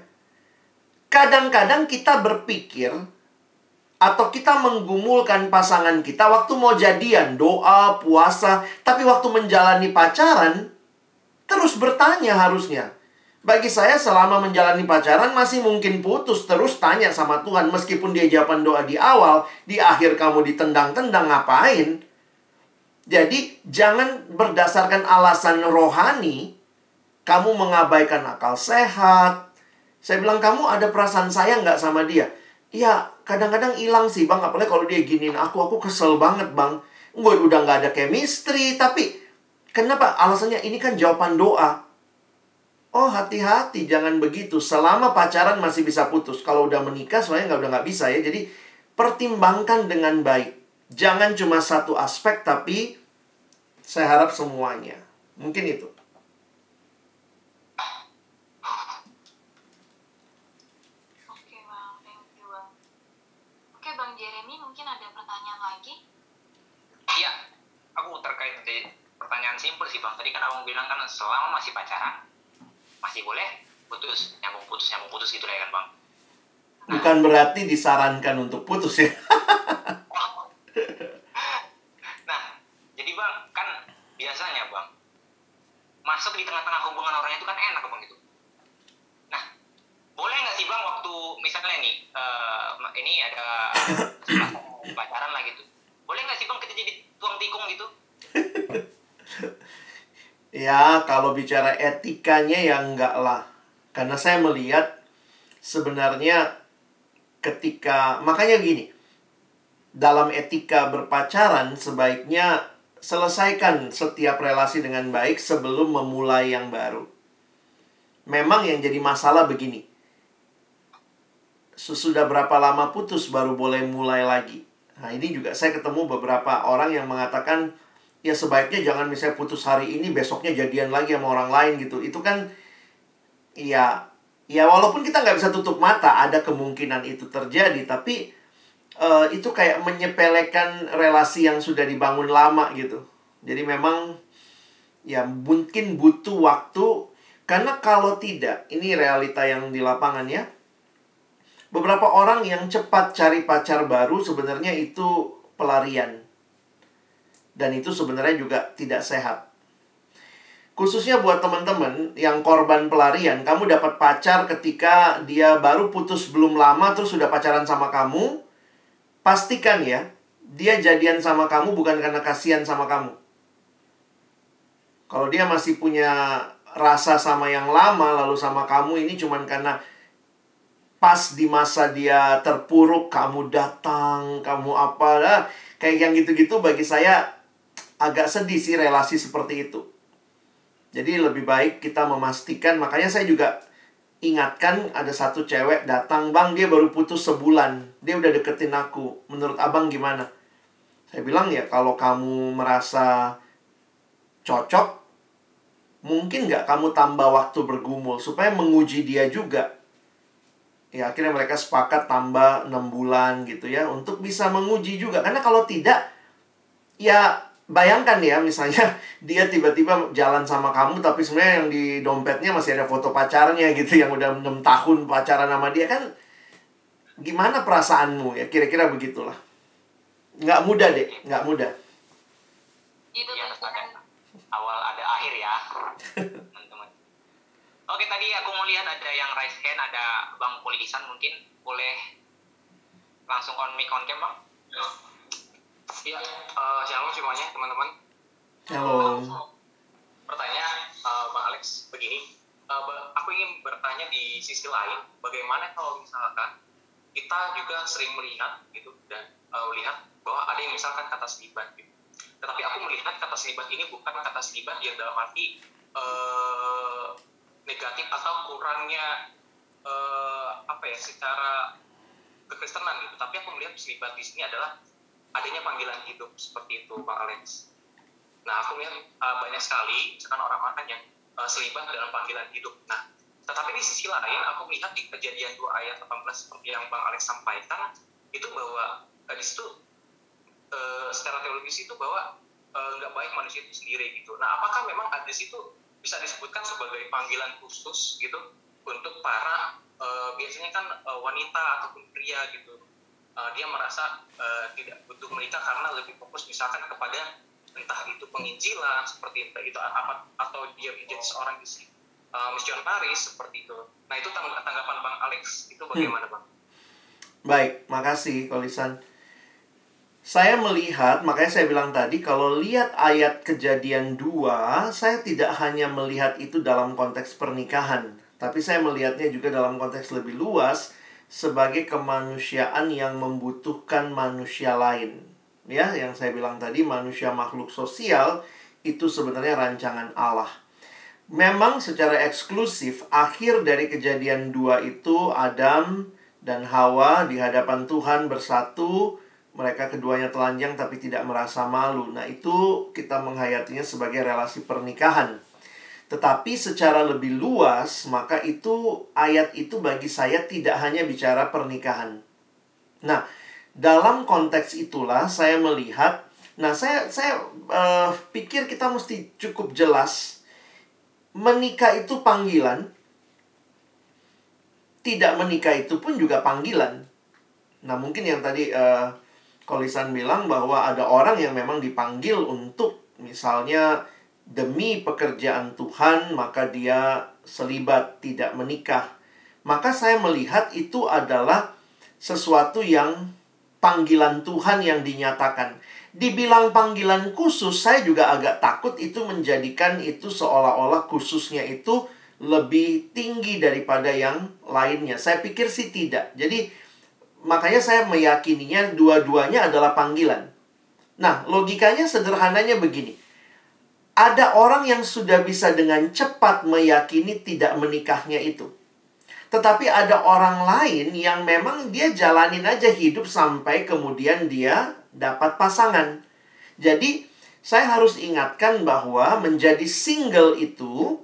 Kadang-kadang kita berpikir atau kita menggumulkan pasangan kita waktu mau jadian, doa, puasa, tapi waktu menjalani pacaran terus bertanya harusnya. Bagi saya selama menjalani pacaran masih mungkin putus terus tanya sama Tuhan meskipun dia jawaban doa di awal, di akhir kamu ditendang-tendang ngapain? Jadi jangan berdasarkan alasan rohani kamu mengabaikan akal sehat. Saya bilang kamu ada perasaan sayang nggak sama dia? Iya, kadang-kadang hilang sih bang. Apalagi kalau dia giniin aku, aku kesel banget bang. Gue udah nggak ada chemistry, tapi kenapa? Alasannya ini kan jawaban doa. Oh hati-hati jangan begitu. Selama pacaran masih bisa putus. Kalau udah menikah soalnya nggak udah nggak bisa ya. Jadi pertimbangkan dengan baik. Jangan cuma satu aspek tapi saya harap semuanya. Mungkin itu. Oke bang, thank you bang. Oke bang Jeremy mungkin ada pertanyaan lagi? Iya, aku terkait di pertanyaan simpel sih bang. Tadi kan abang bilang kan selama masih pacaran masih boleh putus, nyambung putus, nyambung putus gitu lah ya kan bang. Bukan berarti disarankan untuk putus ya. <laughs> Nah, jadi bang kan biasanya bang masuk di tengah-tengah hubungan orang itu kan enak bang gitu. Nah, boleh nggak sih bang waktu misalnya nih eh, ini ada <coughs> pacaran lah gitu. Boleh nggak sih bang kita jadi tuang tikung gitu? <laughs> Ya, kalau bicara etikanya ya enggak lah. Karena saya melihat sebenarnya ketika makanya gini. Dalam etika berpacaran sebaiknya selesaikan setiap relasi dengan baik sebelum memulai yang baru. Memang yang jadi masalah begini. Sesudah berapa lama putus baru boleh mulai lagi. Nah, ini juga saya ketemu beberapa orang yang mengatakan ya sebaiknya jangan misalnya putus hari ini besoknya jadian lagi sama orang lain gitu. Itu kan ya ya walaupun kita nggak bisa tutup mata ada kemungkinan itu terjadi tapi uh, itu kayak menyepelekan relasi yang sudah dibangun lama gitu. Jadi memang ya mungkin butuh waktu karena kalau tidak ini realita yang di lapangan ya beberapa orang yang cepat cari pacar baru sebenarnya itu pelarian dan itu sebenarnya juga tidak sehat. Khususnya buat teman-teman yang korban pelarian, kamu dapat pacar ketika dia baru putus belum lama terus sudah pacaran sama kamu, pastikan ya, dia jadian sama kamu bukan karena kasihan sama kamu. Kalau dia masih punya rasa sama yang lama lalu sama kamu ini cuman karena pas di masa dia terpuruk kamu datang, kamu apa lah, kayak yang gitu-gitu bagi saya agak sedih sih relasi seperti itu. Jadi lebih baik kita memastikan, makanya saya juga ingatkan ada satu cewek datang, bang dia baru putus sebulan, dia udah deketin aku. Menurut abang gimana? Saya bilang ya kalau kamu merasa cocok, mungkin nggak kamu tambah waktu bergumul supaya menguji dia juga. Ya akhirnya mereka sepakat tambah 6 bulan gitu ya untuk bisa menguji juga. Karena kalau tidak, ya bayangkan ya misalnya <laughs> dia tiba-tiba jalan sama kamu tapi sebenarnya yang di dompetnya masih ada foto pacarnya gitu yang udah 6 tahun pacaran sama dia kan gimana perasaanmu ya kira-kira begitulah nggak mudah deh nggak mudah tuh. ada awal ada akhir ya, teman-teman. Oke, tadi aku mau lihat ada yang raise hand, ada Bang Polisan mungkin boleh langsung on mic on cam, Bang. Iya, eh, shalom semuanya teman-teman. halo Pertanyaan eh, Bang Alex begini, ba- aku ingin bertanya di sisi lain, bagaimana kalau misalkan kita juga sering melihat gitu dan eh, melihat bahwa ada yang misalkan kata selibat gitu. Tetapi aku melihat kata selibat ini bukan kata selibat yang dalam arti eh, negatif atau kurangnya eh, apa ya secara kekristenan gitu. Tapi aku melihat selibat di sini adalah adanya panggilan hidup seperti itu Pak Alex. Nah, aku melihat uh, banyak sekali misalkan orang-orang yang uh, selibat dalam panggilan hidup. Nah, tetapi di sisi lain aku melihat di kejadian 2 ayat 18 seperti yang Bang Alex sampaikan itu bahwa uh, di situ uh, secara teologis itu bahwa uh, nggak baik manusia itu sendiri gitu. Nah, apakah memang ada situ bisa disebutkan sebagai panggilan khusus gitu untuk para uh, biasanya kan uh, wanita ataupun pria gitu uh, dia merasa uh, tidak butuh menikah karena lebih fokus misalkan kepada entah itu penginjilan seperti itu, itu apa atau dia menjadi seorang misi uh, misionaris seperti itu. Nah itu tangg- tanggapan Bang Alex itu bagaimana Bang? baik makasih Kolisan saya melihat, makanya saya bilang tadi, kalau lihat ayat kejadian 2, saya tidak hanya melihat itu dalam konteks pernikahan, tapi saya melihatnya juga dalam konteks lebih luas sebagai kemanusiaan yang membutuhkan manusia lain. Ya, yang saya bilang tadi, manusia makhluk sosial itu sebenarnya rancangan Allah. memang secara eksklusif akhir dari kejadian dua itu Adam dan Hawa di hadapan Tuhan bersatu mereka keduanya telanjang tapi tidak merasa malu. Nah, itu kita menghayatinya sebagai relasi pernikahan. Tetapi secara lebih luas, maka itu ayat itu bagi saya tidak hanya bicara pernikahan. Nah, dalam konteks itulah saya melihat, nah saya saya uh, pikir kita mesti cukup jelas menikah itu panggilan, tidak menikah itu pun juga panggilan. Nah, mungkin yang tadi uh, Kolisan bilang bahwa ada orang yang memang dipanggil untuk misalnya demi pekerjaan Tuhan maka dia selibat tidak menikah. Maka saya melihat itu adalah sesuatu yang panggilan Tuhan yang dinyatakan. Dibilang panggilan khusus, saya juga agak takut itu menjadikan itu seolah-olah khususnya itu lebih tinggi daripada yang lainnya. Saya pikir sih tidak. Jadi makanya saya meyakininya dua-duanya adalah panggilan. Nah, logikanya sederhananya begini. Ada orang yang sudah bisa dengan cepat meyakini tidak menikahnya itu. Tetapi ada orang lain yang memang dia jalanin aja hidup sampai kemudian dia dapat pasangan. Jadi, saya harus ingatkan bahwa menjadi single itu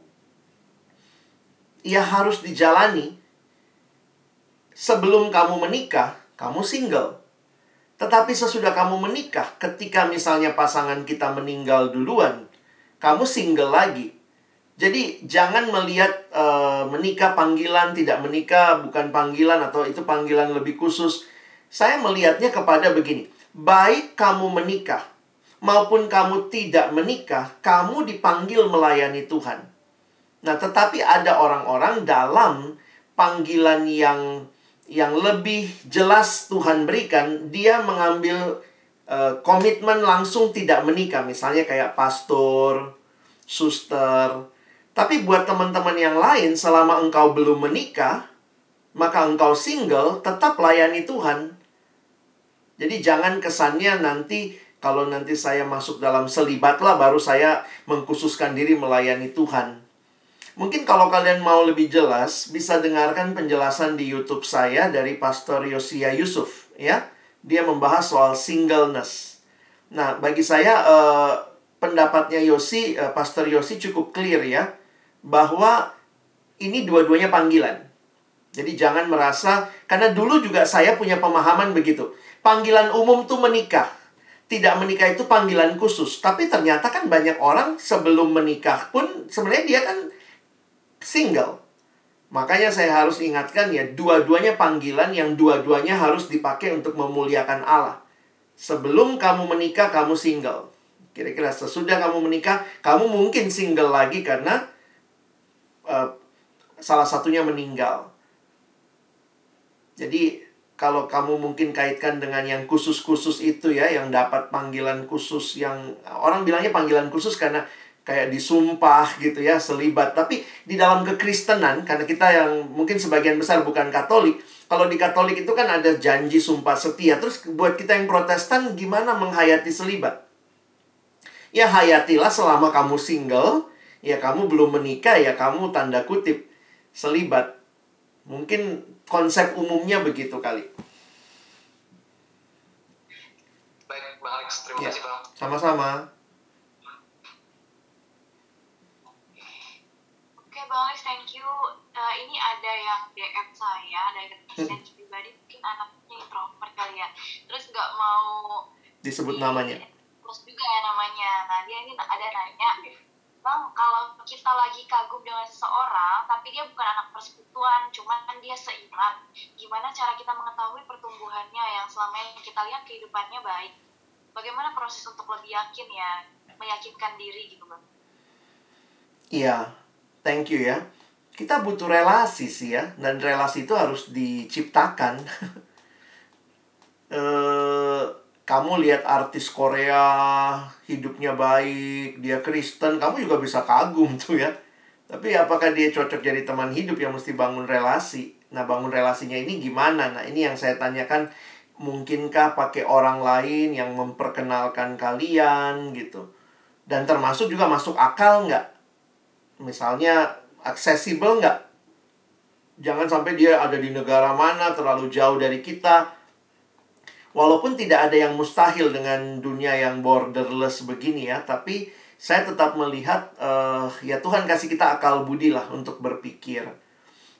ya harus dijalani sebelum kamu menikah, kamu single. Tetapi sesudah kamu menikah, ketika misalnya pasangan kita meninggal duluan, kamu single lagi. Jadi jangan melihat uh, menikah panggilan, tidak menikah bukan panggilan atau itu panggilan lebih khusus. Saya melihatnya kepada begini, baik kamu menikah maupun kamu tidak menikah, kamu dipanggil melayani Tuhan. Nah, tetapi ada orang-orang dalam panggilan yang yang lebih jelas Tuhan berikan, dia mengambil uh, komitmen langsung tidak menikah, misalnya kayak pastor, suster. Tapi buat teman-teman yang lain, selama engkau belum menikah, maka engkau single, tetap layani Tuhan. Jadi jangan kesannya nanti kalau nanti saya masuk dalam selibat lah baru saya mengkhususkan diri melayani Tuhan. Mungkin kalau kalian mau lebih jelas, bisa dengarkan penjelasan di YouTube saya dari Pastor Yosia Yusuf, ya. Dia membahas soal singleness. Nah, bagi saya uh, pendapatnya Yosi, uh, Pastor Yosi cukup clear ya, bahwa ini dua-duanya panggilan. Jadi jangan merasa, karena dulu juga saya punya pemahaman begitu. Panggilan umum tuh menikah. Tidak menikah itu panggilan khusus. Tapi ternyata kan banyak orang sebelum menikah pun sebenarnya dia kan single. Makanya saya harus ingatkan ya, dua-duanya panggilan yang dua-duanya harus dipakai untuk memuliakan Allah. Sebelum kamu menikah, kamu single. Kira-kira sesudah kamu menikah, kamu mungkin single lagi karena uh, salah satunya meninggal. Jadi, kalau kamu mungkin kaitkan dengan yang khusus-khusus itu ya, yang dapat panggilan khusus yang orang bilangnya panggilan khusus karena kayak disumpah gitu ya, selibat. Tapi di dalam kekristenan, karena kita yang mungkin sebagian besar bukan Katolik, kalau di Katolik itu kan ada janji sumpah setia. Terus buat kita yang Protestan, gimana menghayati selibat? Ya hayatilah selama kamu single, ya kamu belum menikah, ya kamu tanda kutip selibat. Mungkin konsep umumnya begitu kali. Baik, Bang Alex. Terima ya, kasih, Bang. Sama-sama. Bang Alex, thank you. Uh, ini ada yang DM saya dari presiden hmm. pribadi, mungkin anaknya introvert kali ya. Terus nggak mau disebut di, namanya. Terus juga ya namanya. Nah dia ini ada nanya, Bang, kalau kita lagi kagum dengan seseorang, tapi dia bukan anak persekutuan, cuma kan dia seiman, gimana cara kita mengetahui pertumbuhannya yang selama ini kita lihat kehidupannya baik? Bagaimana proses untuk lebih yakin ya, meyakinkan diri gitu, Bang? Iya, thank you ya. Kita butuh relasi sih ya, dan relasi itu harus diciptakan. <laughs> e, kamu lihat artis Korea hidupnya baik, dia Kristen, kamu juga bisa kagum <laughs> tuh ya. Tapi apakah dia cocok jadi teman hidup yang mesti bangun relasi? Nah, bangun relasinya ini gimana? Nah, ini yang saya tanyakan, mungkinkah pakai orang lain yang memperkenalkan kalian gitu? Dan termasuk juga masuk akal nggak misalnya aksesibel nggak? Jangan sampai dia ada di negara mana, terlalu jauh dari kita. Walaupun tidak ada yang mustahil dengan dunia yang borderless begini ya, tapi saya tetap melihat uh, ya Tuhan kasih kita akal budi lah untuk berpikir.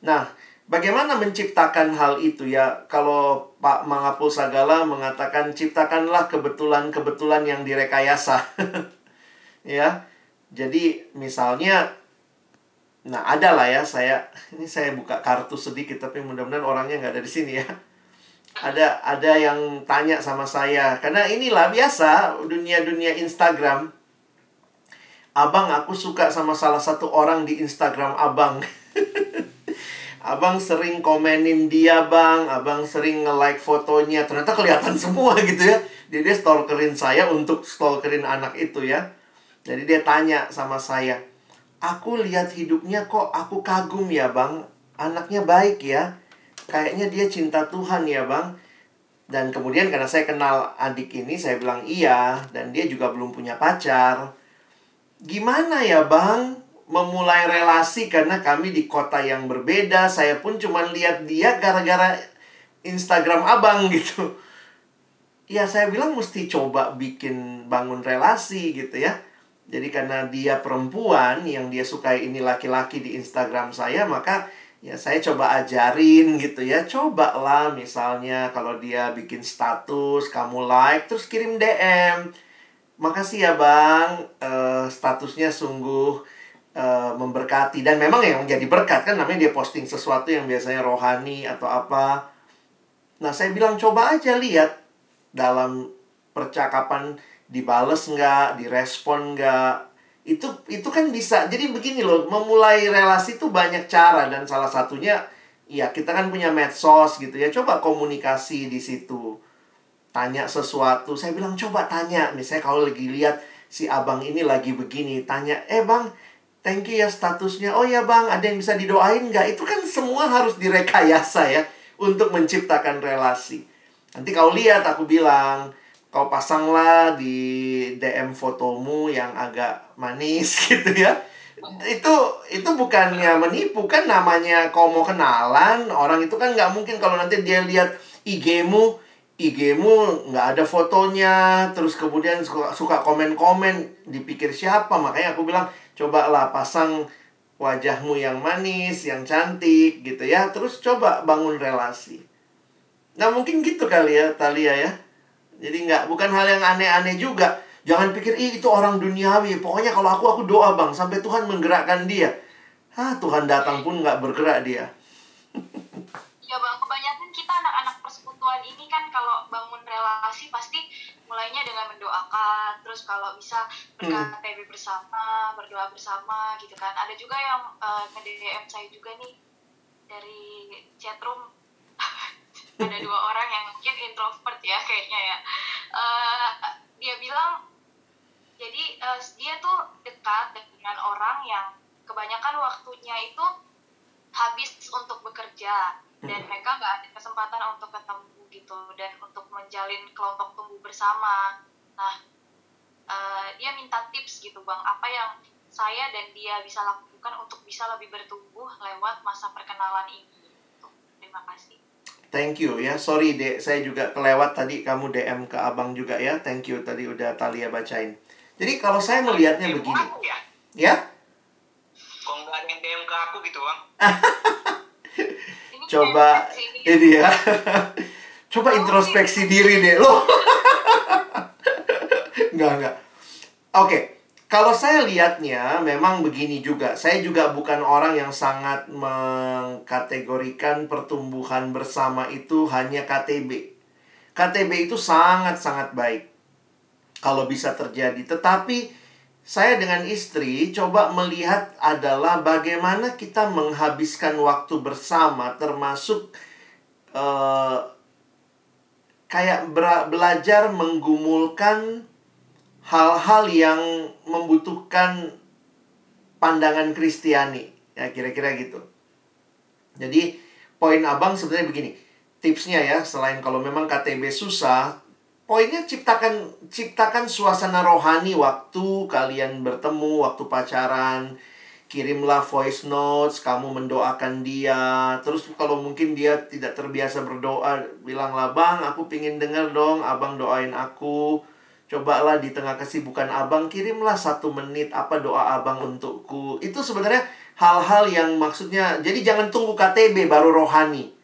Nah, bagaimana menciptakan hal itu ya? Kalau Pak Mangapul Sagala mengatakan ciptakanlah kebetulan-kebetulan yang direkayasa. <laughs> ya. Jadi misalnya Nah, ada lah ya saya ini saya buka kartu sedikit tapi mudah-mudahan orangnya nggak ada di sini ya. Ada ada yang tanya sama saya karena inilah biasa dunia-dunia Instagram. Abang aku suka sama salah satu orang di Instagram Abang. <laughs> abang sering komenin dia, Bang. Abang sering nge-like fotonya. Ternyata kelihatan semua gitu ya. Jadi dia stalkerin saya untuk stalkerin anak itu ya. Jadi dia tanya sama saya, aku lihat hidupnya kok aku kagum ya bang. Anaknya baik ya. Kayaknya dia cinta Tuhan ya bang. Dan kemudian karena saya kenal adik ini saya bilang iya. Dan dia juga belum punya pacar. Gimana ya bang memulai relasi karena kami di kota yang berbeda? Saya pun cuma lihat dia gara-gara Instagram abang <laughs> gitu. Ya saya bilang mesti coba bikin bangun relasi gitu ya jadi karena dia perempuan yang dia sukai ini laki-laki di Instagram saya, maka ya saya coba ajarin gitu ya. Cobalah misalnya kalau dia bikin status, kamu like, terus kirim DM. Makasih ya bang, uh, statusnya sungguh uh, memberkati. Dan memang yang menjadi berkat kan namanya dia posting sesuatu yang biasanya rohani atau apa. Nah saya bilang coba aja lihat dalam percakapan dibales nggak, direspon nggak, itu itu kan bisa. Jadi begini loh, memulai relasi itu banyak cara dan salah satunya ya kita kan punya medsos gitu ya. Coba komunikasi di situ. Tanya sesuatu, saya bilang coba tanya. Misalnya kalau lagi lihat si abang ini lagi begini, tanya, "Eh, Bang, thank you ya statusnya. Oh ya, Bang, ada yang bisa didoain nggak?" Itu kan semua harus direkayasa ya untuk menciptakan relasi. Nanti kau lihat aku bilang, kau pasanglah di DM fotomu yang agak manis <laughs> gitu ya. Itu itu bukannya menipu kan? Namanya kau mau kenalan orang itu kan nggak mungkin kalau nanti dia lihat IG-mu IG-mu nggak ada fotonya terus kemudian suka, suka komen-komen dipikir siapa? Makanya aku bilang cobalah pasang wajahmu yang manis yang cantik gitu ya. Terus coba bangun relasi. Nah mungkin gitu kali ya Talia ya jadi nggak bukan hal yang aneh-aneh juga. Jangan pikir Ih, itu orang duniawi. Pokoknya kalau aku aku doa bang sampai Tuhan menggerakkan dia. Hah Tuhan datang pun nggak bergerak dia. ya bang, kebanyakan kita anak-anak persekutuan ini kan kalau bangun relasi pasti mulainya dengan mendoakan, terus kalau bisa berKTP hmm. bersama, berdoa bersama gitu kan. Ada juga yang uh, eh, nge-DM saya juga nih dari chatroom <laughs> ada dua orang yang mungkin introvert ya kayaknya ya. Uh, dia bilang jadi uh, dia tuh dekat dengan orang yang kebanyakan waktunya itu habis untuk bekerja. Dan hmm. mereka nggak ada kesempatan untuk ketemu gitu dan untuk menjalin kelompok tumbuh bersama. Nah uh, dia minta tips gitu bang. Apa yang saya dan dia bisa lakukan untuk bisa lebih bertumbuh lewat masa perkenalan ini? Terima kasih Thank you ya. Sorry dek, saya juga kelewat tadi kamu DM ke abang juga ya. Thank you tadi udah Talia bacain. Jadi kalau saya melihatnya begini. Ya? ya? Kok nggak ada yang DM ke aku gitu bang? <laughs> Coba ini ya. <laughs> Coba introspeksi diri deh lo. <laughs> Enggak enggak. Oke. Okay. Kalau saya lihatnya memang begini juga. Saya juga bukan orang yang sangat mengkategorikan pertumbuhan bersama itu hanya KTB. KTB itu sangat-sangat baik kalau bisa terjadi. Tetapi saya dengan istri coba melihat adalah bagaimana kita menghabiskan waktu bersama termasuk uh, kayak belajar menggumulkan hal-hal yang membutuhkan pandangan Kristiani ya kira-kira gitu jadi poin abang sebenarnya begini tipsnya ya selain kalau memang KTB susah poinnya ciptakan ciptakan suasana rohani waktu kalian bertemu waktu pacaran kirimlah voice notes, kamu mendoakan dia. Terus kalau mungkin dia tidak terbiasa berdoa, bilanglah, Bang, aku pingin denger dong, abang doain aku. Cobalah di tengah kesibukan abang, kirimlah satu menit apa doa abang untukku. Itu sebenarnya hal-hal yang maksudnya, jadi jangan tunggu KTB baru rohani.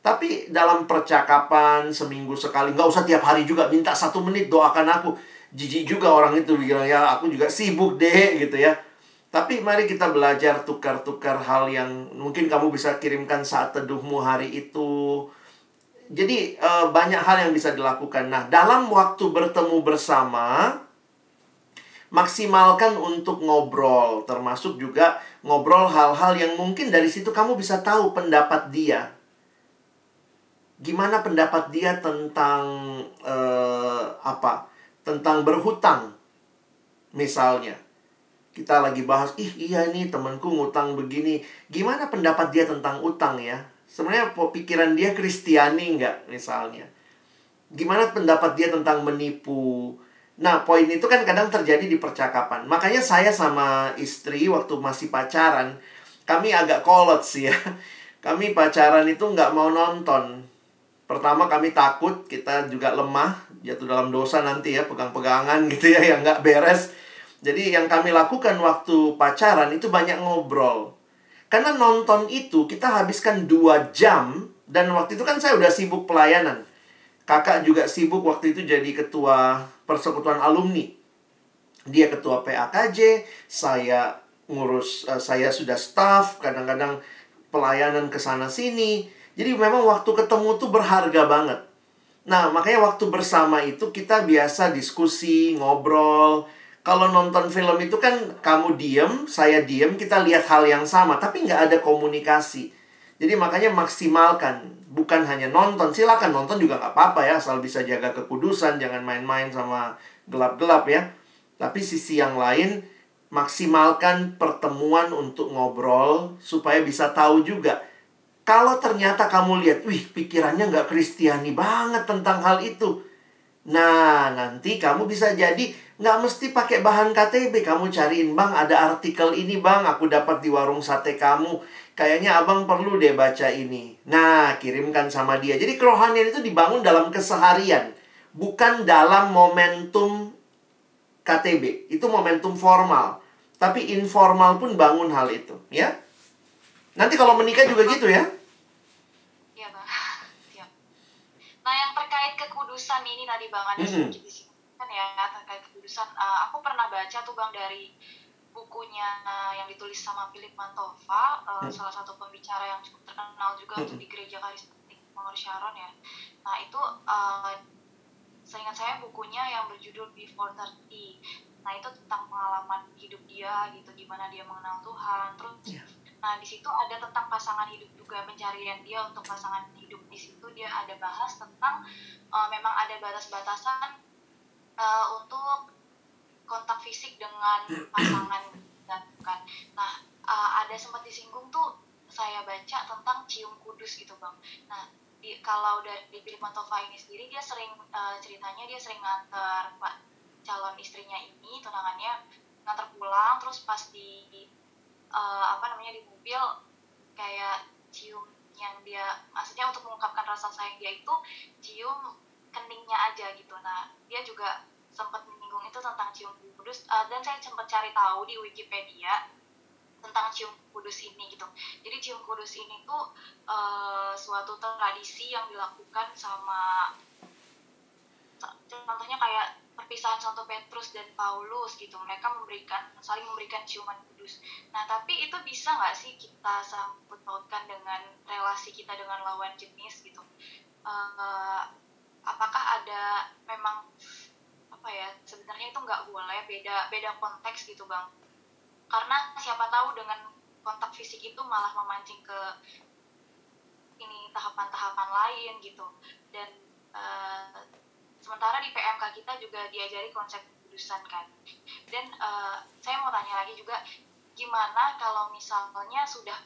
Tapi dalam percakapan seminggu sekali, nggak usah tiap hari juga minta satu menit doakan aku. Jijik juga orang itu bilang ya aku juga sibuk deh gitu ya. Tapi mari kita belajar tukar-tukar hal yang mungkin kamu bisa kirimkan saat teduhmu hari itu. Jadi uh, banyak hal yang bisa dilakukan. Nah, dalam waktu bertemu bersama maksimalkan untuk ngobrol, termasuk juga ngobrol hal-hal yang mungkin dari situ kamu bisa tahu pendapat dia. Gimana pendapat dia tentang uh, apa? Tentang berhutang misalnya kita lagi bahas, ih iya nih temanku ngutang begini. Gimana pendapat dia tentang utang ya? Sebenarnya pikiran dia kristiani nggak misalnya? Gimana pendapat dia tentang menipu? Nah, poin itu kan kadang terjadi di percakapan. Makanya saya sama istri waktu masih pacaran, kami agak kolot sih ya. <laughs> Kami pacaran itu nggak mau nonton. Pertama kami takut, kita juga lemah, jatuh dalam dosa nanti ya, pegang-pegangan <laughs> gitu ya, yang nggak beres jadi yang kami lakukan waktu pacaran itu banyak ngobrol. Karena nonton itu kita habiskan dua jam dan waktu itu kan saya udah sibuk pelayanan. Kakak juga sibuk waktu itu jadi ketua persekutuan alumni. Dia ketua PAKJ, saya ngurus uh, saya sudah staff, kadang-kadang pelayanan ke sana sini. Jadi memang waktu ketemu tuh berharga banget. Nah, makanya waktu bersama itu kita biasa diskusi, ngobrol, kalau nonton film itu kan kamu diem, saya diem, kita lihat hal yang sama, tapi nggak ada komunikasi. Jadi makanya maksimalkan, bukan hanya nonton, silakan nonton juga nggak apa-apa ya, asal bisa jaga kekudusan, jangan main-main sama gelap-gelap ya. Tapi sisi yang lain, maksimalkan pertemuan untuk ngobrol supaya bisa tahu juga. Kalau ternyata kamu lihat, wih pikirannya nggak kristiani banget tentang hal itu. Nah, nanti kamu bisa jadi Nggak mesti pakai bahan KTP. Kamu cariin, Bang, ada artikel ini, Bang. Aku dapat di warung sate kamu. Kayaknya abang perlu deh baca ini. Nah, kirimkan sama dia. Jadi kerohanian itu dibangun dalam keseharian. Bukan dalam momentum KTB. Itu momentum formal. Tapi informal pun bangun hal itu. Ya. Nanti kalau menikah juga gitu ya. Iya, Bang. <laughs> Nah, yang terkait kekudusan ini tadi Bang ada mm -hmm. sedikit kan ya terkait keputusan uh, aku pernah baca tuh bang dari bukunya uh, yang ditulis sama Philip Mantova uh, hmm. salah satu pembicara yang cukup terkenal juga hmm. untuk di gereja karismatik Mawar Sharon ya nah itu uh, seingat saya bukunya yang berjudul Before 30 nah itu tentang pengalaman hidup dia gitu gimana dia mengenal Tuhan terus yeah. nah di situ ada tentang pasangan hidup juga pencarian dia untuk pasangan hidup di situ dia ada bahas tentang uh, memang ada batas-batasan uh, untuk kontak fisik dengan <clears throat> pasangan dilakukan. Nah, uh, ada sempat disinggung tuh saya baca tentang cium kudus gitu bang. Nah, di, kalau dari di Philip Mantova ini sendiri dia sering uh, ceritanya dia sering nganter pak calon istrinya ini tunangannya nganter pulang terus pas di uh, apa namanya di mobil kayak cium yang dia maksudnya untuk mengungkapkan rasa sayang dia itu cium keningnya aja gitu. Nah dia juga sempat menyinggung itu tentang cium kudus uh, dan saya sempat cari tahu di Wikipedia tentang cium kudus ini gitu. Jadi cium kudus ini tuh uh, suatu tradisi yang dilakukan sama contohnya kayak perpisahan Santo Petrus dan Paulus gitu. Mereka memberikan saling memberikan ciuman kudus. Nah tapi itu bisa nggak sih kita sambut pautkan dengan relasi kita dengan lawan jenis gitu? Uh, apakah ada memang apa ya sebenarnya itu nggak boleh beda beda konteks gitu bang? Karena siapa tahu dengan kontak fisik itu malah memancing ke ini tahapan-tahapan lain gitu. Dan uh, sementara di PMK kita juga diajari konsep kudusan kan. Dan uh, saya mau tanya lagi juga gimana kalau misalnya sudah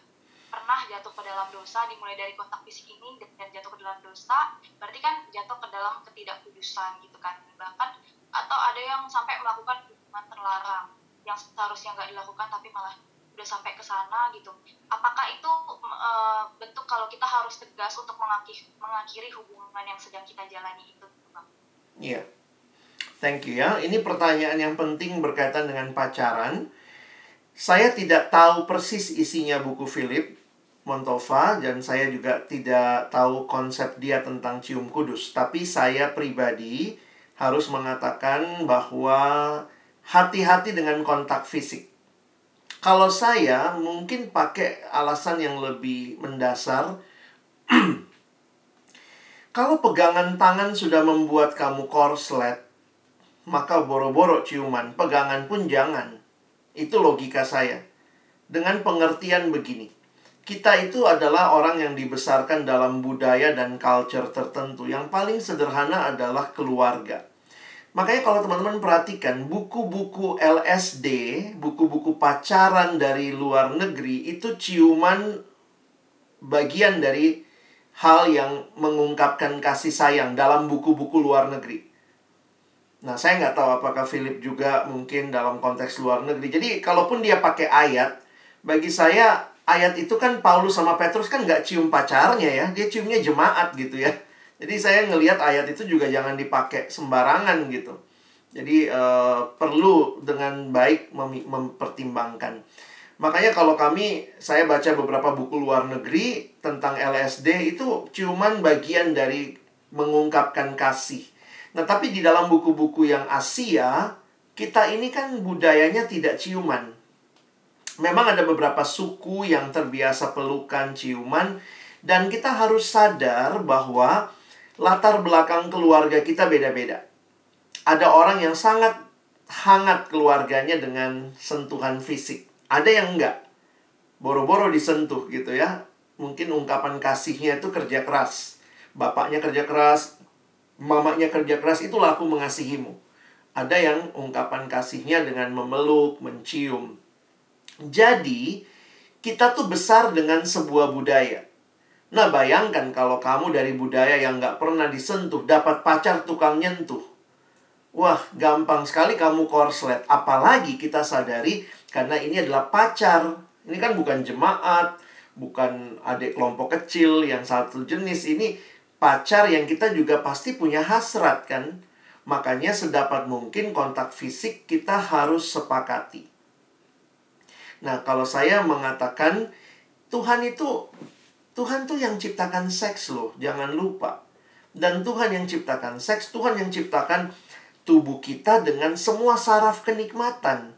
pernah jatuh ke dalam dosa dimulai dari kontak fisik ini dan jatuh ke dalam dosa berarti kan jatuh ke dalam ketidakkudusan gitu kan bahkan atau ada yang sampai melakukan hubungan terlarang yang seharusnya nggak dilakukan tapi malah udah sampai ke sana gitu apakah itu uh, bentuk kalau kita harus tegas untuk mengakhiri, mengakhiri hubungan yang sedang kita jalani itu Iya. Yeah. Thank you ya. Ini pertanyaan yang penting berkaitan dengan pacaran. Saya tidak tahu persis isinya buku Philip Montova dan saya juga tidak tahu konsep dia tentang cium kudus. Tapi saya pribadi harus mengatakan bahwa hati-hati dengan kontak fisik. Kalau saya mungkin pakai alasan yang lebih mendasar. <clears throat> Kalau pegangan tangan sudah membuat kamu korslet, maka boro-boro ciuman, pegangan pun jangan. Itu logika saya. Dengan pengertian begini. Kita itu adalah orang yang dibesarkan dalam budaya dan culture tertentu. Yang paling sederhana adalah keluarga. Makanya kalau teman-teman perhatikan buku-buku LSD, buku-buku pacaran dari luar negeri itu ciuman bagian dari hal yang mengungkapkan kasih sayang dalam buku-buku luar negeri. Nah, saya nggak tahu apakah Philip juga mungkin dalam konteks luar negeri. Jadi, kalaupun dia pakai ayat, bagi saya ayat itu kan Paulus sama Petrus kan nggak cium pacarnya ya, dia ciumnya jemaat gitu ya. Jadi saya ngelihat ayat itu juga jangan dipakai sembarangan gitu. Jadi uh, perlu dengan baik mem mempertimbangkan. Makanya kalau kami saya baca beberapa buku luar negeri tentang LSD itu ciuman bagian dari mengungkapkan kasih. Nah, tapi di dalam buku-buku yang Asia, kita ini kan budayanya tidak ciuman. Memang ada beberapa suku yang terbiasa pelukan, ciuman, dan kita harus sadar bahwa latar belakang keluarga kita beda-beda. Ada orang yang sangat hangat keluarganya dengan sentuhan fisik. Ada yang enggak. Boro-boro disentuh gitu ya. Mungkin ungkapan kasihnya itu kerja keras. Bapaknya kerja keras, mamanya kerja keras, itulah aku mengasihimu. Ada yang ungkapan kasihnya dengan memeluk, mencium. Jadi, kita tuh besar dengan sebuah budaya. Nah, bayangkan kalau kamu dari budaya yang nggak pernah disentuh, dapat pacar tukang nyentuh. Wah, gampang sekali kamu korslet. Apalagi kita sadari, karena ini adalah pacar. Ini kan bukan jemaat, bukan adik kelompok kecil yang satu jenis. Ini pacar yang kita juga pasti punya hasrat kan. Makanya sedapat mungkin kontak fisik kita harus sepakati. Nah, kalau saya mengatakan Tuhan itu Tuhan tuh yang ciptakan seks loh, jangan lupa. Dan Tuhan yang ciptakan seks, Tuhan yang ciptakan tubuh kita dengan semua saraf kenikmatan.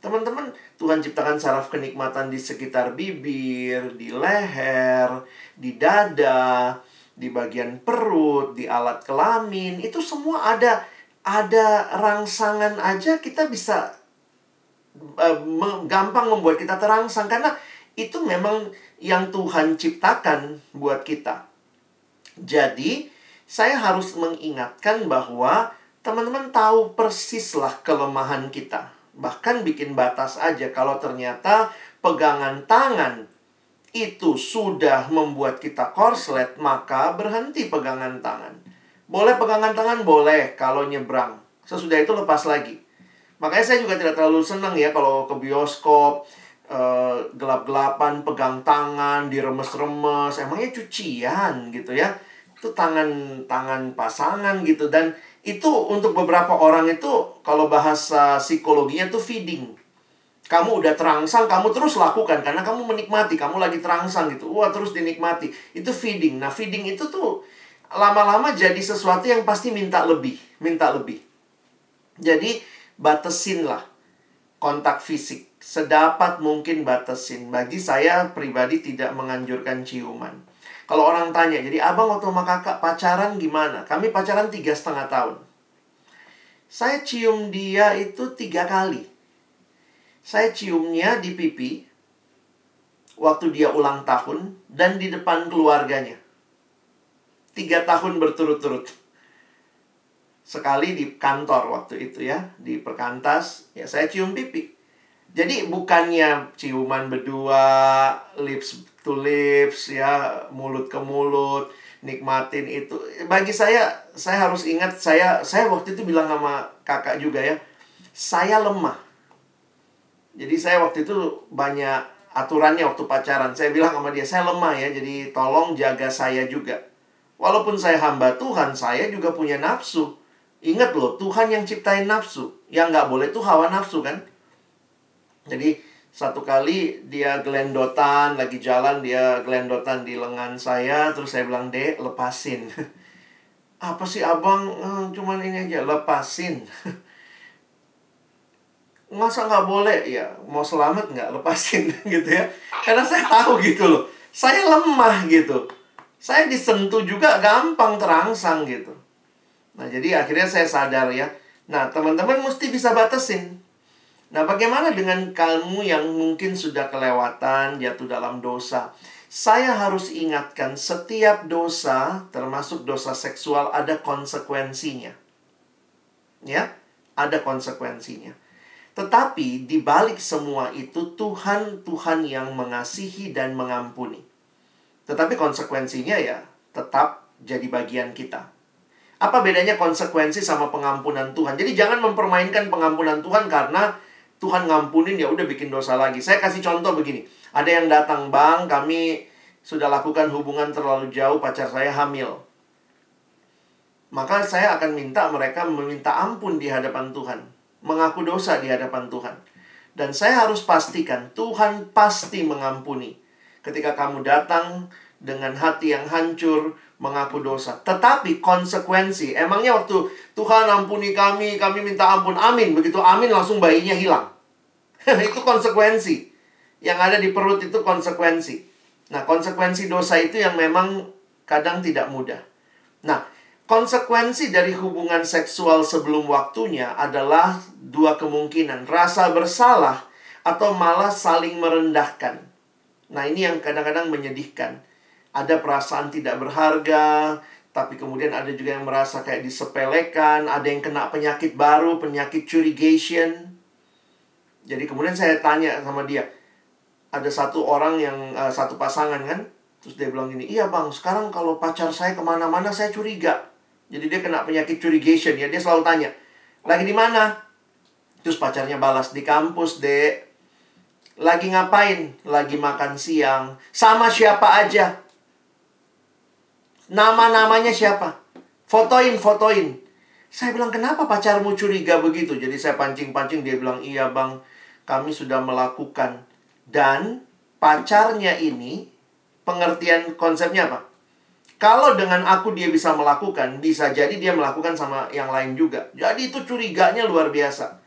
Teman-teman, Tuhan ciptakan saraf kenikmatan di sekitar bibir, di leher, di dada, di bagian perut, di alat kelamin. Itu semua ada ada rangsangan aja kita bisa gampang membuat kita terangsang karena itu memang yang Tuhan ciptakan buat kita. Jadi, saya harus mengingatkan bahwa teman-teman tahu persislah kelemahan kita. Bahkan bikin batas aja kalau ternyata pegangan tangan itu sudah membuat kita korslet, maka berhenti pegangan tangan. Boleh pegangan tangan? Boleh kalau nyebrang. Sesudah itu lepas lagi. Makanya saya juga tidak terlalu senang ya kalau ke bioskop, uh, gelap-gelapan, pegang tangan, diremes-remes. Emangnya cucian gitu ya. Itu tangan-tangan pasangan gitu. Dan itu untuk beberapa orang itu kalau bahasa psikologinya tuh feeding. Kamu udah terangsang, kamu terus lakukan karena kamu menikmati, kamu lagi terangsang gitu. Wah, terus dinikmati. Itu feeding. Nah, feeding itu tuh lama-lama jadi sesuatu yang pasti minta lebih, minta lebih. Jadi, batasin lah kontak fisik sedapat mungkin batasin. Bagi saya pribadi tidak menganjurkan ciuman. Kalau orang tanya, jadi abang waktu sama kakak pacaran gimana? Kami pacaran tiga setengah tahun. Saya cium dia itu tiga kali. Saya ciumnya di pipi waktu dia ulang tahun dan di depan keluarganya. Tiga tahun berturut-turut. Sekali di kantor waktu itu ya, di perkantas, ya saya cium pipi. Jadi bukannya ciuman berdua, lips to lips ya, mulut ke mulut, nikmatin itu. Bagi saya saya harus ingat saya saya waktu itu bilang sama kakak juga ya, saya lemah. Jadi saya waktu itu banyak aturannya waktu pacaran. Saya bilang sama dia, saya lemah ya, jadi tolong jaga saya juga. Walaupun saya hamba Tuhan, saya juga punya nafsu. Ingat loh, Tuhan yang ciptain nafsu. Yang nggak boleh tuh hawa nafsu kan. Jadi satu kali dia gelendotan, lagi jalan dia gelendotan di lengan saya. Terus saya bilang, dek lepasin. <laughs> Apa sih abang, eh, cuman ini aja, lepasin. <laughs> masa nggak boleh ya mau selamat nggak lepasin <laughs> gitu ya karena saya tahu gitu loh saya lemah gitu saya disentuh juga gampang terangsang gitu nah jadi akhirnya saya sadar ya. Nah teman-teman mesti bisa batasin. Nah bagaimana dengan kamu yang mungkin sudah kelewatan jatuh dalam dosa? Saya harus ingatkan setiap dosa termasuk dosa seksual ada konsekuensinya. Ya ada konsekuensinya. Tetapi di balik semua itu Tuhan Tuhan yang mengasihi dan mengampuni. Tetapi konsekuensinya ya tetap jadi bagian kita. Apa bedanya konsekuensi sama pengampunan Tuhan? Jadi jangan mempermainkan pengampunan Tuhan karena Tuhan ngampunin ya udah bikin dosa lagi. Saya kasih contoh begini. Ada yang datang, "Bang, kami sudah lakukan hubungan terlalu jauh, pacar saya hamil." Maka saya akan minta mereka meminta ampun di hadapan Tuhan mengaku dosa di hadapan Tuhan. Dan saya harus pastikan Tuhan pasti mengampuni. Ketika kamu datang dengan hati yang hancur, mengaku dosa. Tetapi konsekuensi, emangnya waktu Tuhan ampuni kami, kami minta ampun, amin. Begitu amin langsung bayinya hilang. <laughs> itu konsekuensi. Yang ada di perut itu konsekuensi. Nah, konsekuensi dosa itu yang memang kadang tidak mudah. Nah, Konsekuensi dari hubungan seksual sebelum waktunya adalah dua kemungkinan, rasa bersalah atau malah saling merendahkan. Nah, ini yang kadang-kadang menyedihkan. Ada perasaan tidak berharga, tapi kemudian ada juga yang merasa kayak disepelekan, ada yang kena penyakit baru, penyakit curigation. Jadi kemudian saya tanya sama dia, ada satu orang yang uh, satu pasangan kan, terus dia bilang gini, iya bang, sekarang kalau pacar saya ke mana-mana saya curiga. Jadi dia kena penyakit curigation ya. Dia selalu tanya, lagi di mana? Terus pacarnya balas, di kampus, dek. Lagi ngapain? Lagi makan siang. Sama siapa aja? Nama-namanya siapa? Fotoin, fotoin. Saya bilang, kenapa pacarmu curiga begitu? Jadi saya pancing-pancing, dia bilang, iya bang, kami sudah melakukan. Dan pacarnya ini, pengertian konsepnya apa? Kalau dengan aku dia bisa melakukan, bisa jadi dia melakukan sama yang lain juga. Jadi itu curiganya luar biasa.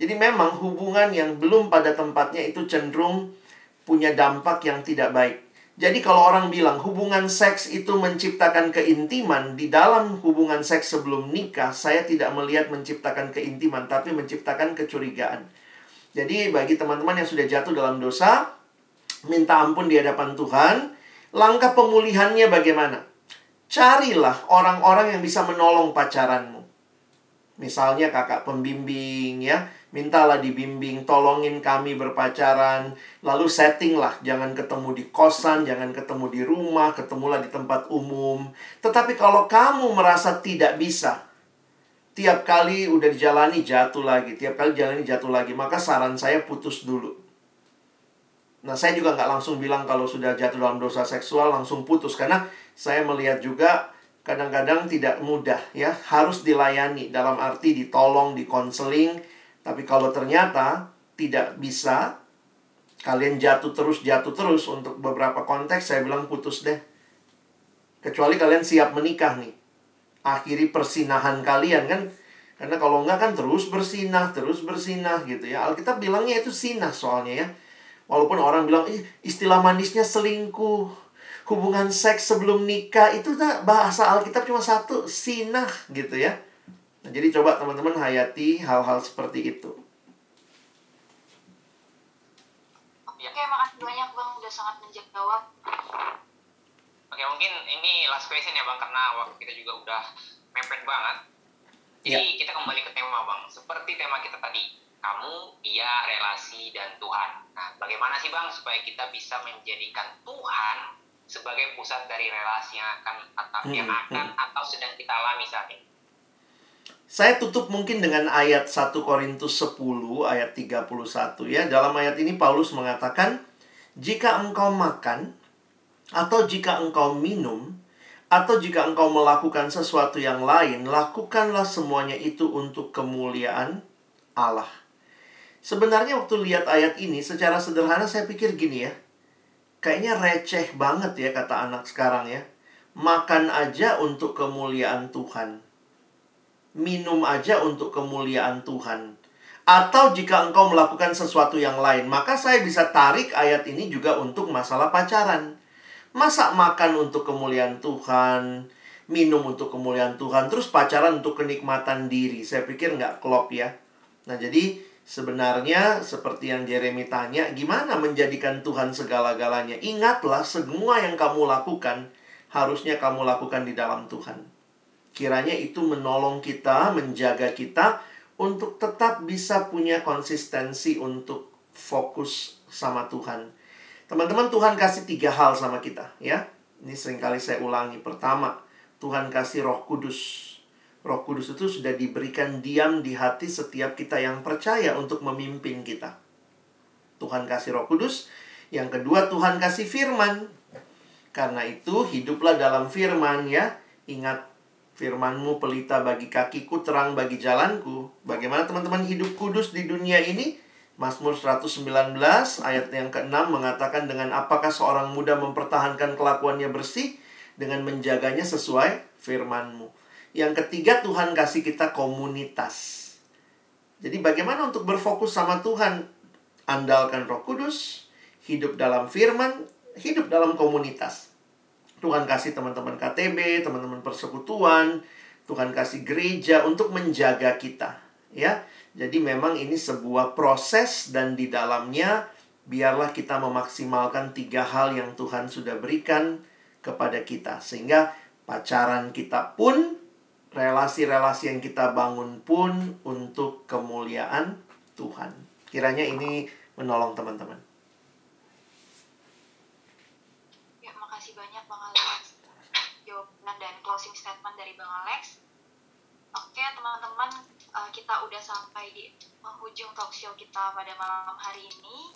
Jadi memang hubungan yang belum pada tempatnya itu cenderung punya dampak yang tidak baik. Jadi kalau orang bilang hubungan seks itu menciptakan keintiman, di dalam hubungan seks sebelum nikah, saya tidak melihat menciptakan keintiman, tapi menciptakan kecurigaan. Jadi bagi teman-teman yang sudah jatuh dalam dosa, minta ampun di hadapan Tuhan, langkah pemulihannya bagaimana? Carilah orang-orang yang bisa menolong pacaranmu. Misalnya kakak pembimbing ya, mintalah dibimbing, tolongin kami berpacaran, lalu settinglah, jangan ketemu di kosan, jangan ketemu di rumah, ketemulah di tempat umum. Tetapi kalau kamu merasa tidak bisa, tiap kali udah dijalani jatuh lagi, tiap kali jalani jatuh lagi, maka saran saya putus dulu. Nah, saya juga nggak langsung bilang kalau sudah jatuh dalam dosa seksual langsung putus karena saya melihat juga kadang-kadang tidak mudah ya, harus dilayani dalam arti ditolong, dikonseling. Tapi kalau ternyata tidak bisa, kalian jatuh terus, jatuh terus untuk beberapa konteks, saya bilang putus deh. Kecuali kalian siap menikah nih. Akhiri persinahan kalian kan. Karena kalau enggak kan terus bersinah, terus bersinah gitu ya. Alkitab bilangnya itu sinah soalnya ya. Walaupun orang bilang, istilah manisnya selingkuh hubungan seks sebelum nikah itu bahasa Alkitab cuma satu, sinah gitu ya. Nah, jadi coba teman-teman hayati hal-hal seperti itu. Oke, makasih banyak Bang udah sangat menjawab. Oke, mungkin ini last question ya Bang karena waktu kita juga udah mepet banget. Jadi ya. kita kembali ke tema Bang. Seperti tema kita tadi, kamu, dia, relasi, dan Tuhan. Nah, bagaimana sih Bang supaya kita bisa menjadikan Tuhan sebagai pusat dari relasi yang akan atau hmm, yang akan hmm. atau sedang kita alami saat ini. Saya tutup mungkin dengan ayat 1 Korintus 10 ayat 31 ya. Dalam ayat ini Paulus mengatakan, "Jika engkau makan atau jika engkau minum atau jika engkau melakukan sesuatu yang lain, lakukanlah semuanya itu untuk kemuliaan Allah." Sebenarnya waktu lihat ayat ini secara sederhana saya pikir gini ya. Kayaknya receh banget ya kata anak sekarang ya. Makan aja untuk kemuliaan Tuhan minum aja untuk kemuliaan Tuhan. Atau jika engkau melakukan sesuatu yang lain, maka saya bisa tarik ayat ini juga untuk masalah pacaran. Masa makan untuk kemuliaan Tuhan, minum untuk kemuliaan Tuhan, terus pacaran untuk kenikmatan diri. Saya pikir nggak klop ya. Nah jadi sebenarnya seperti yang Jeremy tanya, gimana menjadikan Tuhan segala-galanya? Ingatlah semua yang kamu lakukan, harusnya kamu lakukan di dalam Tuhan. Kiranya itu menolong kita, menjaga kita untuk tetap bisa punya konsistensi untuk fokus sama Tuhan. Teman-teman, Tuhan kasih tiga hal sama kita, ya. Ini sering kali saya ulangi. Pertama, Tuhan kasih roh kudus. Roh kudus itu sudah diberikan diam di hati setiap kita yang percaya untuk memimpin kita. Tuhan kasih roh kudus. Yang kedua, Tuhan kasih firman. Karena itu, hiduplah dalam firman ya. Ingat Firmanmu pelita bagi kakiku, terang bagi jalanku. Bagaimana teman-teman hidup kudus di dunia ini? Mazmur 119 ayat yang ke-6 mengatakan dengan apakah seorang muda mempertahankan kelakuannya bersih dengan menjaganya sesuai firmanmu. Yang ketiga Tuhan kasih kita komunitas. Jadi bagaimana untuk berfokus sama Tuhan? Andalkan Roh Kudus, hidup dalam firman, hidup dalam komunitas. Tuhan kasih teman-teman KTB, teman-teman persekutuan, Tuhan kasih gereja untuk menjaga kita, ya. Jadi memang ini sebuah proses dan di dalamnya biarlah kita memaksimalkan tiga hal yang Tuhan sudah berikan kepada kita sehingga pacaran kita pun relasi-relasi yang kita bangun pun untuk kemuliaan Tuhan. Kiranya ini menolong teman-teman. dan closing statement dari Bang Alex. Oke teman-teman, uh, kita udah sampai di penghujung talk show kita pada malam hari ini.